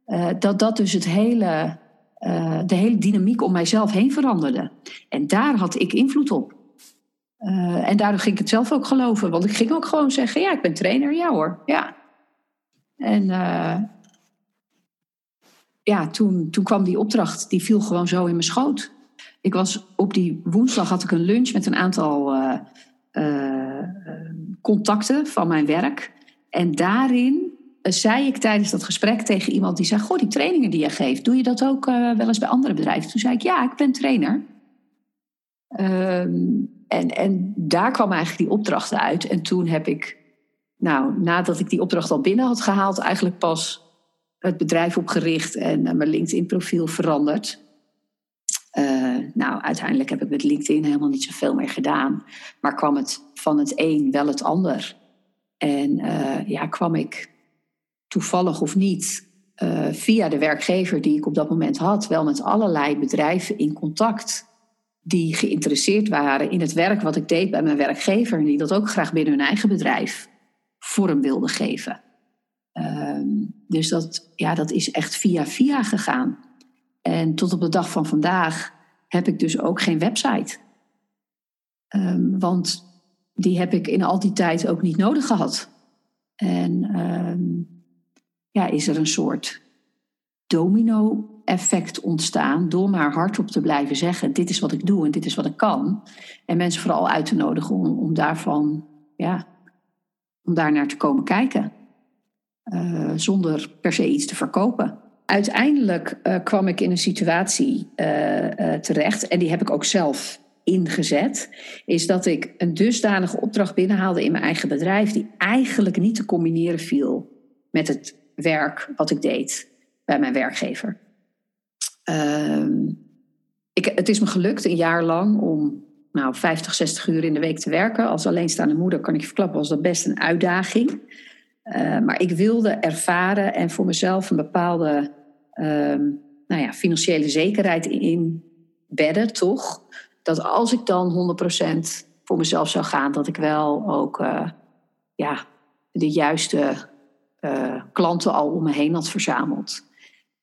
Uh, dat dat dus het hele, uh, de hele dynamiek om mijzelf heen veranderde. En daar had ik invloed op. Uh, en daardoor ging ik het zelf ook geloven. Want ik ging ook gewoon zeggen: ja, ik ben trainer. Ja hoor, ja. En uh, ja, toen, toen kwam die opdracht, die viel gewoon zo in mijn schoot. Ik was op die woensdag had ik een lunch met een aantal uh, contacten van mijn werk. En daarin zei ik tijdens dat gesprek tegen iemand die zei: Goh, die trainingen die je geeft, doe je dat ook wel eens bij andere bedrijven? Toen zei ik: Ja, ik ben trainer. Um, en, en daar kwam eigenlijk die opdracht uit. En toen heb ik, nou, nadat ik die opdracht al binnen had gehaald, eigenlijk pas het bedrijf opgericht en mijn LinkedIn-profiel veranderd. Uh, nou, uiteindelijk heb ik met LinkedIn helemaal niet zoveel meer gedaan. Maar kwam het van het een wel het ander. En uh, ja, kwam ik toevallig of niet via de werkgever die ik op dat moment had, wel met allerlei bedrijven in contact die geïnteresseerd waren in het werk wat ik deed bij mijn werkgever. En die dat ook graag binnen hun eigen bedrijf vorm wilden geven. Ehm, dus dat, ja, dat is echt via via gegaan. En tot op de dag van vandaag heb ik dus ook geen website. Ehm, want die heb ik in al die tijd ook niet nodig gehad. En ehm, ja, is er een soort domino-effect ontstaan door maar hardop te blijven zeggen: dit is wat ik doe en dit is wat ik kan. En mensen vooral uit te nodigen om, daarvan, ja, om daar naar te komen kijken. Uh, zonder per se iets te verkopen. Uiteindelijk uh, kwam ik in een situatie uh, terecht, en die heb ik ook zelf ingezet, is dat ik een dusdanige opdracht binnenhaalde in mijn eigen bedrijf, die eigenlijk niet te combineren viel met het werk wat ik deed bij mijn werkgever. Ehm, ik, het is me gelukt een jaar lang om nou, 50, 60 uur in de week te werken. Als alleenstaande moeder kan ik je verklappen, was dat best een uitdaging. Uh, maar ik wilde ervaren en voor mezelf een bepaalde uh, nou ja, financiële zekerheid inbedden, toch? Dat als ik dan 100% voor mezelf zou gaan, dat ik wel ook uh, ja, de juiste uh, klanten al om me heen had verzameld.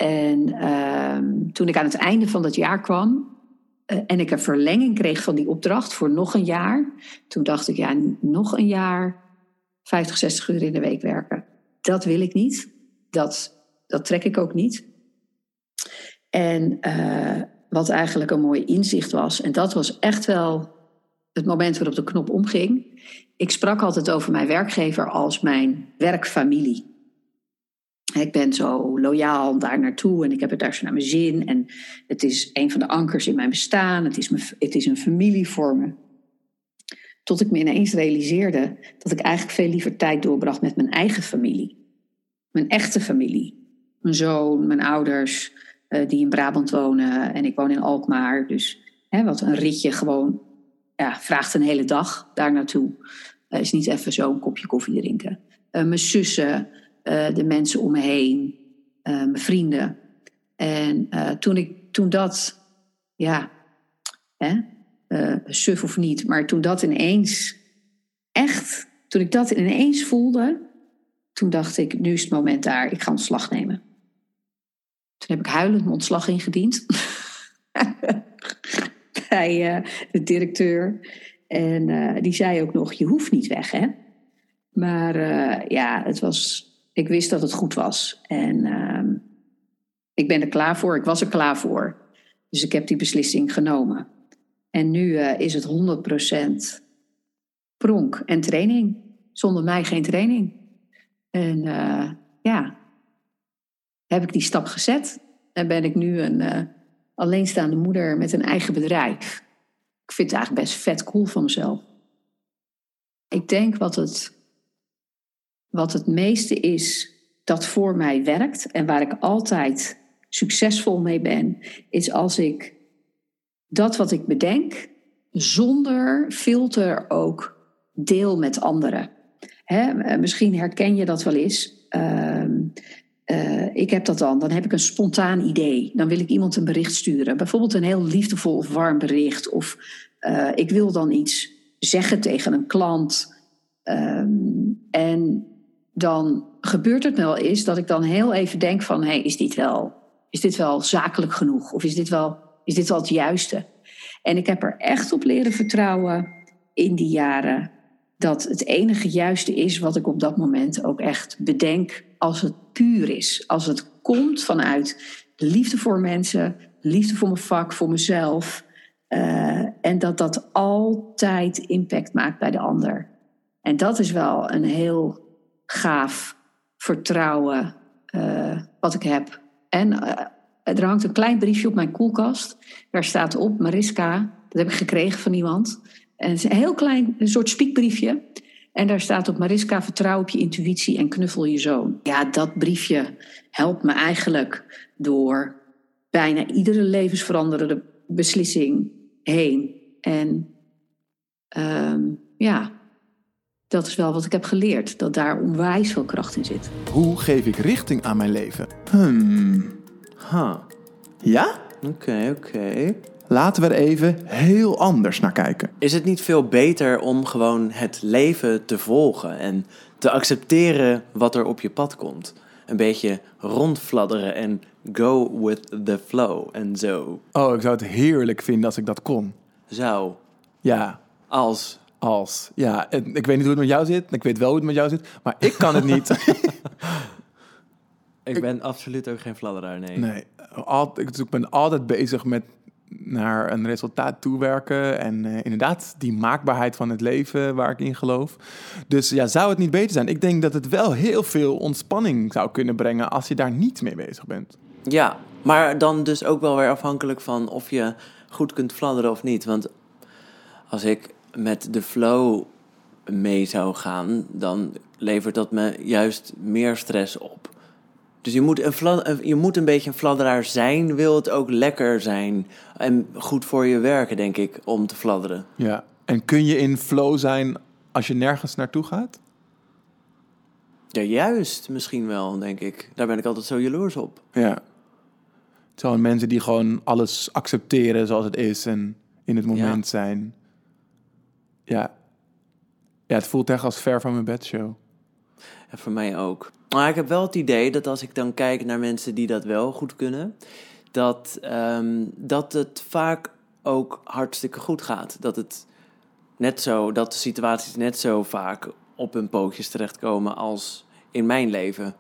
En ehm, toen ik aan het einde van dat jaar kwam uh, en ik een verlenging kreeg van die opdracht voor nog een jaar, toen dacht ik, ja, nog een jaar 50, 60 uur in de week werken. Dat wil ik niet. Dat, dat trek ik ook niet. En uh, wat eigenlijk een mooi inzicht was, en dat was echt wel het moment waarop de knop omging. Ik sprak altijd over mijn werkgever als mijn werkfamilie. Ik ben zo loyaal daar naartoe en ik heb het daar zo naar mijn zin. En het is een van de ankers in mijn bestaan. Het is, me, het is een familie voor me. Tot ik me ineens realiseerde dat ik eigenlijk veel liever tijd doorbracht met mijn eigen familie. Mijn echte familie. Mijn zoon, mijn ouders, uh, die in Brabant wonen en ik woon in Alkmaar. Dus hè, wat een ritje gewoon ja, vraagt een hele dag daar naartoe. Uh, is niet even zo een kopje koffie drinken. Uh, mijn zussen, de mensen om me heen, mijn vrienden. En toen, ik, toen dat, ja, hè, suf of niet. Maar toen dat ineens, echt, toen ik dat ineens voelde, toen dacht ik, nu is het moment daar, ik ga ontslag nemen. Toen heb ik huilend mijn ontslag ingediend bij de directeur. En die zei ook nog, je hoeft niet weg, hè. Maar ja, het was, ik wist dat het goed was. En ehm, ik ben er klaar voor, ik was er klaar voor. Dus ik heb die beslissing genomen. En nu uh, is het 100% pronk en training. Zonder mij geen training. En uh, ja, heb ik die stap gezet. En ben ik nu een uh, alleenstaande moeder met een eigen bedrijf. Ik vind het eigenlijk best vet cool van mezelf. Ik denk wat het, wat het meeste is dat voor mij werkt en waar ik altijd succesvol mee ben, is als ik dat wat ik bedenk, zonder filter ook deel met anderen. Hè, eh, misschien herken je dat wel eens. Uh, uh, ik heb dat dan. Dan heb ik een spontaan idee. Dan wil ik iemand een bericht sturen. Bijvoorbeeld een heel liefdevol of warm bericht. Of uh, ik wil dan iets zeggen tegen een klant. Um, en dan gebeurt het wel eens dat ik dan heel even denk van... Hey, is, dit wel, is dit wel zakelijk genoeg? Of is dit wel is dit wel het juiste? En ik heb er echt op leren vertrouwen in die jaren dat het enige juiste is wat ik op dat moment ook echt bedenk als het puur is. Als het komt vanuit liefde voor mensen, liefde voor mijn vak, voor mezelf. Uh, en dat dat altijd impact maakt bij de ander. En dat is wel een heel gaaf vertrouwen uh, wat ik heb. En uh, er hangt een klein briefje op mijn koelkast. Daar staat op Mariska. Dat heb ik gekregen van iemand. En het is een heel klein, een soort spiekbriefje. En daar staat op Mariska, vertrouw op je intuïtie en knuffel je zoon. Ja, dat briefje helpt me eigenlijk door bijna iedere levensveranderende beslissing heen. En um, ja, dat is wel wat ik heb geleerd. Dat daar onwijs veel kracht in zit. Hoe geef ik richting aan mijn leven? Hmm. Huh. Ja? Oké, okay, oké. Okay. laten we er even heel anders naar kijken. Is het niet veel beter om gewoon het leven te volgen en te accepteren wat er op je pad komt? Een beetje rondfladderen en go with the flow en zo. Oh, ik zou het heerlijk vinden als ik dat kon. Zou. Ja, Als. Als. Ja, en ik weet niet hoe het met jou zit. Ik weet wel hoe het met jou zit. Maar ik kan het niet. Ik ben absoluut ook geen fladderaar, nee. Nee, altijd, ik ben altijd bezig met naar een resultaat toewerken. En eh, inderdaad, die maakbaarheid van het leven waar ik in geloof. Dus ja, zou het niet beter zijn? Ik denk dat het wel heel veel ontspanning zou kunnen brengen als je daar niet mee bezig bent. Ja, maar dan dus ook wel weer afhankelijk van of je goed kunt fladderen of niet. Want als ik met de flow mee zou gaan, dan levert dat me juist meer stress op. Dus je moet een, een- je moet een beetje een fladderaar zijn, wil het ook lekker zijn. En goed voor je werken, denk ik, om te fladderen. Ja. En kun je in flow zijn als je nergens naartoe gaat? Ja, juist misschien wel, denk ik. Daar ben ik altijd zo jaloers op. Ja. Het zijn mensen die gewoon alles accepteren zoals het is en in het moment zijn. Ja. Ja, het voelt echt als ver van mijn bedshow. Ja, voor mij ook. Maar ik heb wel het idee dat als ik dan kijk naar mensen die dat wel goed kunnen, dat, ehm, dat het vaak ook hartstikke goed gaat. Dat het net zo, dat de situaties net zo vaak op hun pootjes terechtkomen als in mijn leven.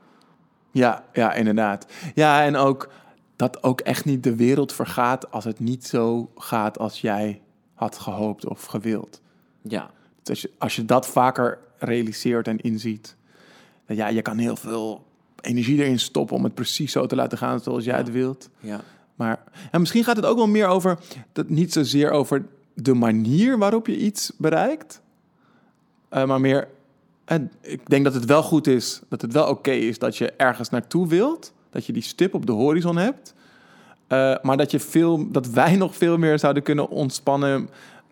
Ja, ja, inderdaad. Ja, en ook dat ook echt niet de wereld vergaat als het niet zo gaat als jij had gehoopt of gewild. Ja, Dus als je, als je dat vaker realiseert en inziet, dan ja, je kan heel veel energie erin stoppen om het precies zo te laten gaan zoals jij Ja. het wilt. ja. Maar en misschien gaat het ook wel meer over, dat niet zozeer over de manier waarop je iets bereikt, eh, maar meer, en ik denk dat het wel goed is, dat het wel oké is dat je ergens naartoe wilt, dat je die stip op de horizon hebt, eh, maar dat, je veel, dat wij nog veel meer zouden kunnen ontspannen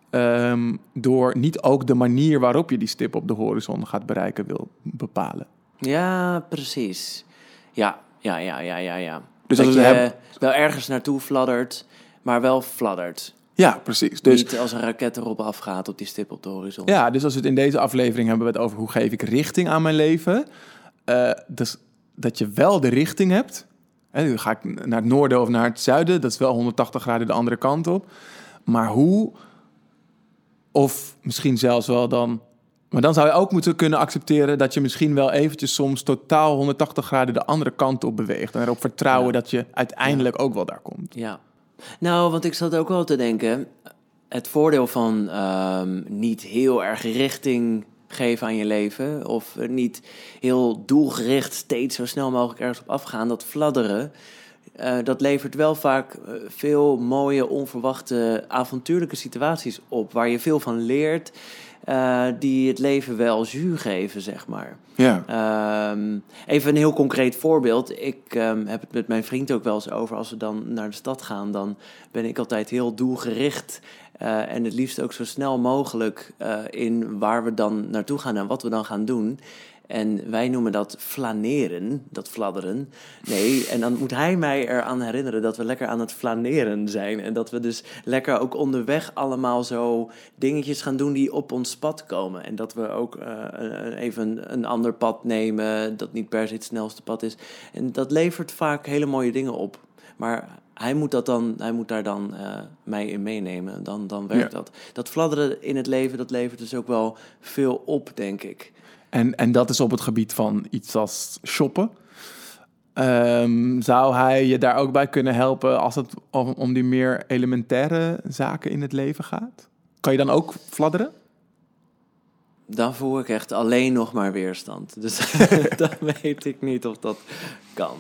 ehm, door niet ook de manier waarop je die stip op de horizon gaat bereiken wil bepalen. ja precies. Ja, ja, ja, ja, ja, ja. Dus dat als je hebben- wel ergens naartoe fladdert, maar wel fladdert. Ja, precies. Dus Niet als een raket erop afgaat op die stip op de horizon. Ja, dus als we het in deze aflevering hebben we het over hoe geef ik richting aan mijn leven. Eh, dus dat je wel de richting hebt. Hè, nu ga ik naar het noorden of naar het zuiden. Dat is wel 180 graden de andere kant op. Maar hoe, of misschien zelfs wel dan... Maar dan zou je ook moeten kunnen accepteren dat je misschien wel eventjes soms totaal 180 graden de andere kant op beweegt. En erop vertrouwen Ja. dat je uiteindelijk ook wel daar komt. Ja. Nou, want ik zat ook wel te denken, het voordeel van ehm, niet heel erg richting geven aan je leven of niet heel doelgericht steeds zo snel mogelijk ergens op afgaan, dat fladderen, eh, dat levert wel vaak eh, veel mooie, onverwachte, avontuurlijke situaties op waar je veel van leert, eh, die het leven wel jus geven, zeg maar. Ja. Ehm, even een heel concreet voorbeeld. Ik ehm, heb het met mijn vriend ook wel eens over. Als we dan naar de stad gaan, dan ben ik altijd heel doelgericht. en het liefst ook zo snel mogelijk in waar we dan naartoe gaan en wat we dan gaan doen. En wij noemen dat flaneren, dat fladderen. Nee, en dan moet hij mij eraan herinneren dat we lekker aan het flaneren zijn. En dat we dus lekker ook onderweg allemaal zo dingetjes gaan doen die op ons pad komen. En dat we ook eh, even een ander pad nemen, dat niet per se het snelste pad is. En dat levert vaak hele mooie dingen op. Maar hij moet, dat dan, hij moet daar dan eh, mij in meenemen. Dan, dan werkt Ja. dat. Dat fladderen in het leven, dat levert dus ook wel veel op, denk ik. En, en dat is op het gebied van iets als shoppen. Ehm, zou hij je daar ook bij kunnen helpen als het om, om die meer elementaire zaken in het leven gaat? Kan je dan ook fladderen? Dan voel ik echt alleen nog maar weerstand. Dus dan weet ik niet of dat kan.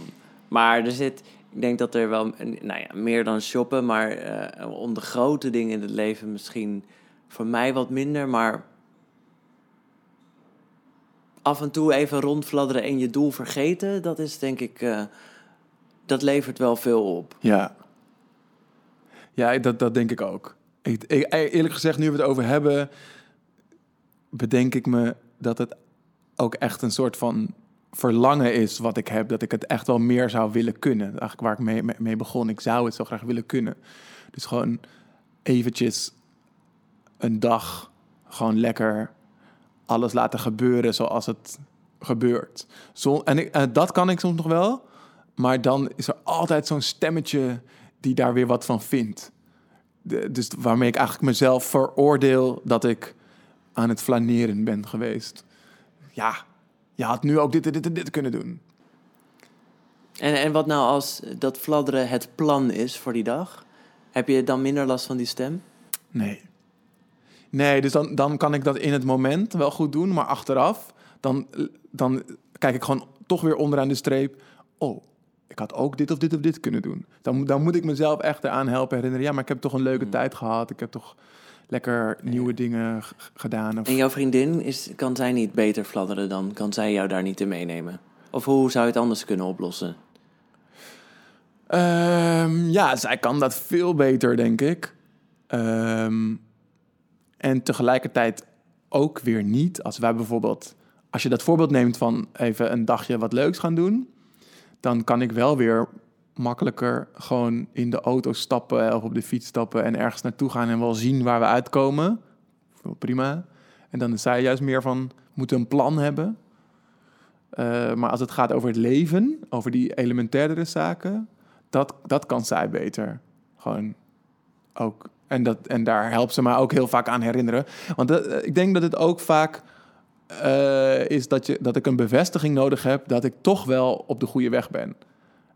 Maar er zit, ik denk dat er wel, nou ja, meer dan shoppen, maar eh, om de grote dingen in het leven misschien voor mij wat minder, maar af en toe even rondfladderen en je doel vergeten, dat is denk ik, eh, dat levert wel veel op. Ja. Ja, dat, dat denk ik ook. Ik, ik- eerlijk gezegd, nu we het over hebben, bedenk ik me dat het ook echt een soort van verlangen is wat ik heb. Dat ik het echt wel meer zou willen kunnen. Eigenlijk waar ik mee, mee, mee begon. Ik zou het zo graag willen kunnen. Dus gewoon eventjes een dag gewoon lekker alles laten gebeuren zoals het gebeurt. Zo, en ik, eh, dat kan ik soms nog wel, maar dan is er altijd zo'n stemmetje die daar weer wat van vindt. De- dus waarmee ik eigenlijk mezelf veroordeel dat ik aan het flaneren ben geweest. Ja, je had nu ook dit en dit en dit kunnen doen. En, en wat nou als dat fladderen het plan is voor die dag? Heb je dan minder last van die stem? Nee. Nee, dus dan, dan kan ik dat in het moment wel goed doen, maar achteraf, dan, dan kijk ik gewoon toch weer onderaan de streep. Oh, ik had ook dit of dit of dit kunnen doen. Dan, dan moet ik mezelf echt eraan helpen herinneren. Ja, maar ik heb toch een leuke tijd gehad. Ik heb toch lekker nieuwe dingen gedaan. Of, En jouw vriendin, is, kan zij niet beter fladderen dan? Kan zij jou daar niet in meenemen? Of hoe zou je het anders kunnen oplossen? Ehm, ja, zij kan dat veel beter, denk ik. Ehm, en tegelijkertijd ook weer niet. Als wij bijvoorbeeld, als je dat voorbeeld neemt van even een dagje wat leuks gaan doen, dan kan ik wel weer makkelijker gewoon in de auto stappen of op de fiets stappen en ergens naartoe gaan en wel zien waar we uitkomen. Prima. En dan is zij juist meer van, moeten een plan hebben. Eh, maar als het gaat over het leven, over die elementairdere zaken, dat, dat kan zij beter. Gewoon ook. En, dat, en daar helpt ze mij ook heel vaak aan herinneren. Want dat- ik denk dat het ook vaak eh, is dat, je, dat ik een bevestiging nodig heb dat ik toch wel op de goede weg ben.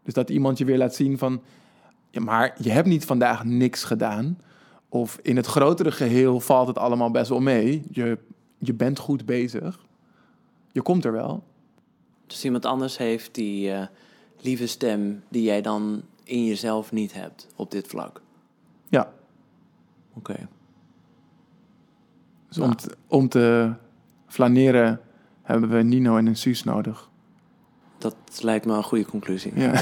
Dus dat iemand je weer laat zien van, maar je hebt niet vandaag niks gedaan. Of in het grotere geheel valt het allemaal best wel mee. Je, je bent goed bezig. Je komt er wel. Dus iemand anders heeft die eh, lieve stem die jij dan in jezelf niet hebt op dit vlak. Oké. Dus om, te, om te flaneren hebben we Nino en een Suus nodig. Dat lijkt me een goede conclusie. Ja.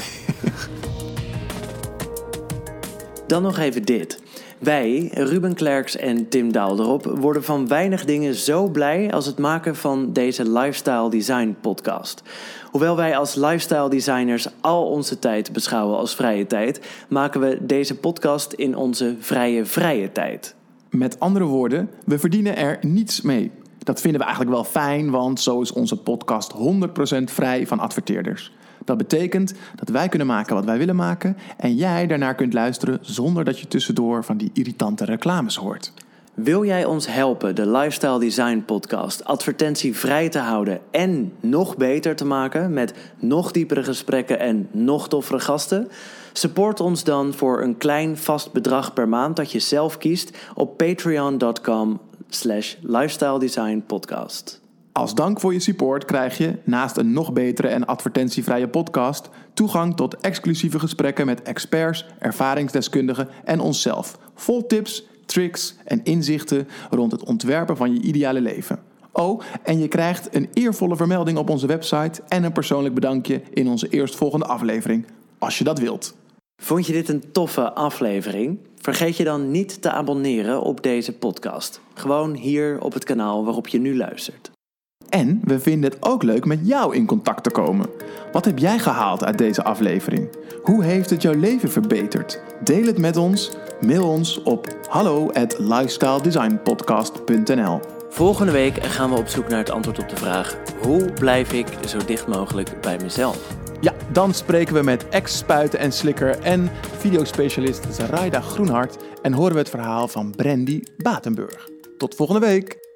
Dan nog even dit. Wij, Ruben Klerks en Tim Daalderop, worden van weinig dingen zo blij als het maken van deze Lifestyle Design podcast. Hoewel wij als lifestyle designers al onze tijd beschouwen als vrije tijd, maken we deze podcast in onze vrije vrije tijd. Met andere woorden, we verdienen er niets mee. Dat vinden we eigenlijk wel fijn, want zo is onze podcast 100% vrij van adverteerders. Dat betekent dat wij kunnen maken wat wij willen maken en jij daarnaar kunt luisteren zonder dat je tussendoor van die irritante reclames hoort. Wil jij ons helpen de Lifestyle Design Podcast advertentievrij te houden en nog beter te maken met nog diepere gesprekken en nog toffere gasten? Support ons dan voor een klein vast bedrag per maand dat je zelf kiest op patreon.com slash lifestyle design podcast. Als dank voor je support krijg je, naast een nog betere en advertentievrije podcast, toegang tot exclusieve gesprekken met experts, ervaringsdeskundigen en onszelf. Vol tips, tricks en inzichten rond het ontwerpen van je ideale leven. Oh, en je krijgt een eervolle vermelding op onze website en een persoonlijk bedankje in onze eerstvolgende aflevering, als je dat wilt. Vond je dit een toffe aflevering? Vergeet je dan niet te abonneren op deze podcast. Gewoon hier op het kanaal waarop je nu luistert. En we vinden het ook leuk met jou in contact te komen. Wat heb jij gehaald uit deze aflevering? Hoe heeft het jouw leven verbeterd? Deel het met ons. Mail ons op hallo at lifestyledesignpodcast.nl Volgende week gaan we op zoek naar het antwoord op de vraag: hoe blijf ik zo dicht mogelijk bij mezelf? Ja, dan spreken we met ex-spuiten en slikker en videospecialist Zaraida Groenhart en horen we het verhaal van Brandy Batenburg. Tot volgende week!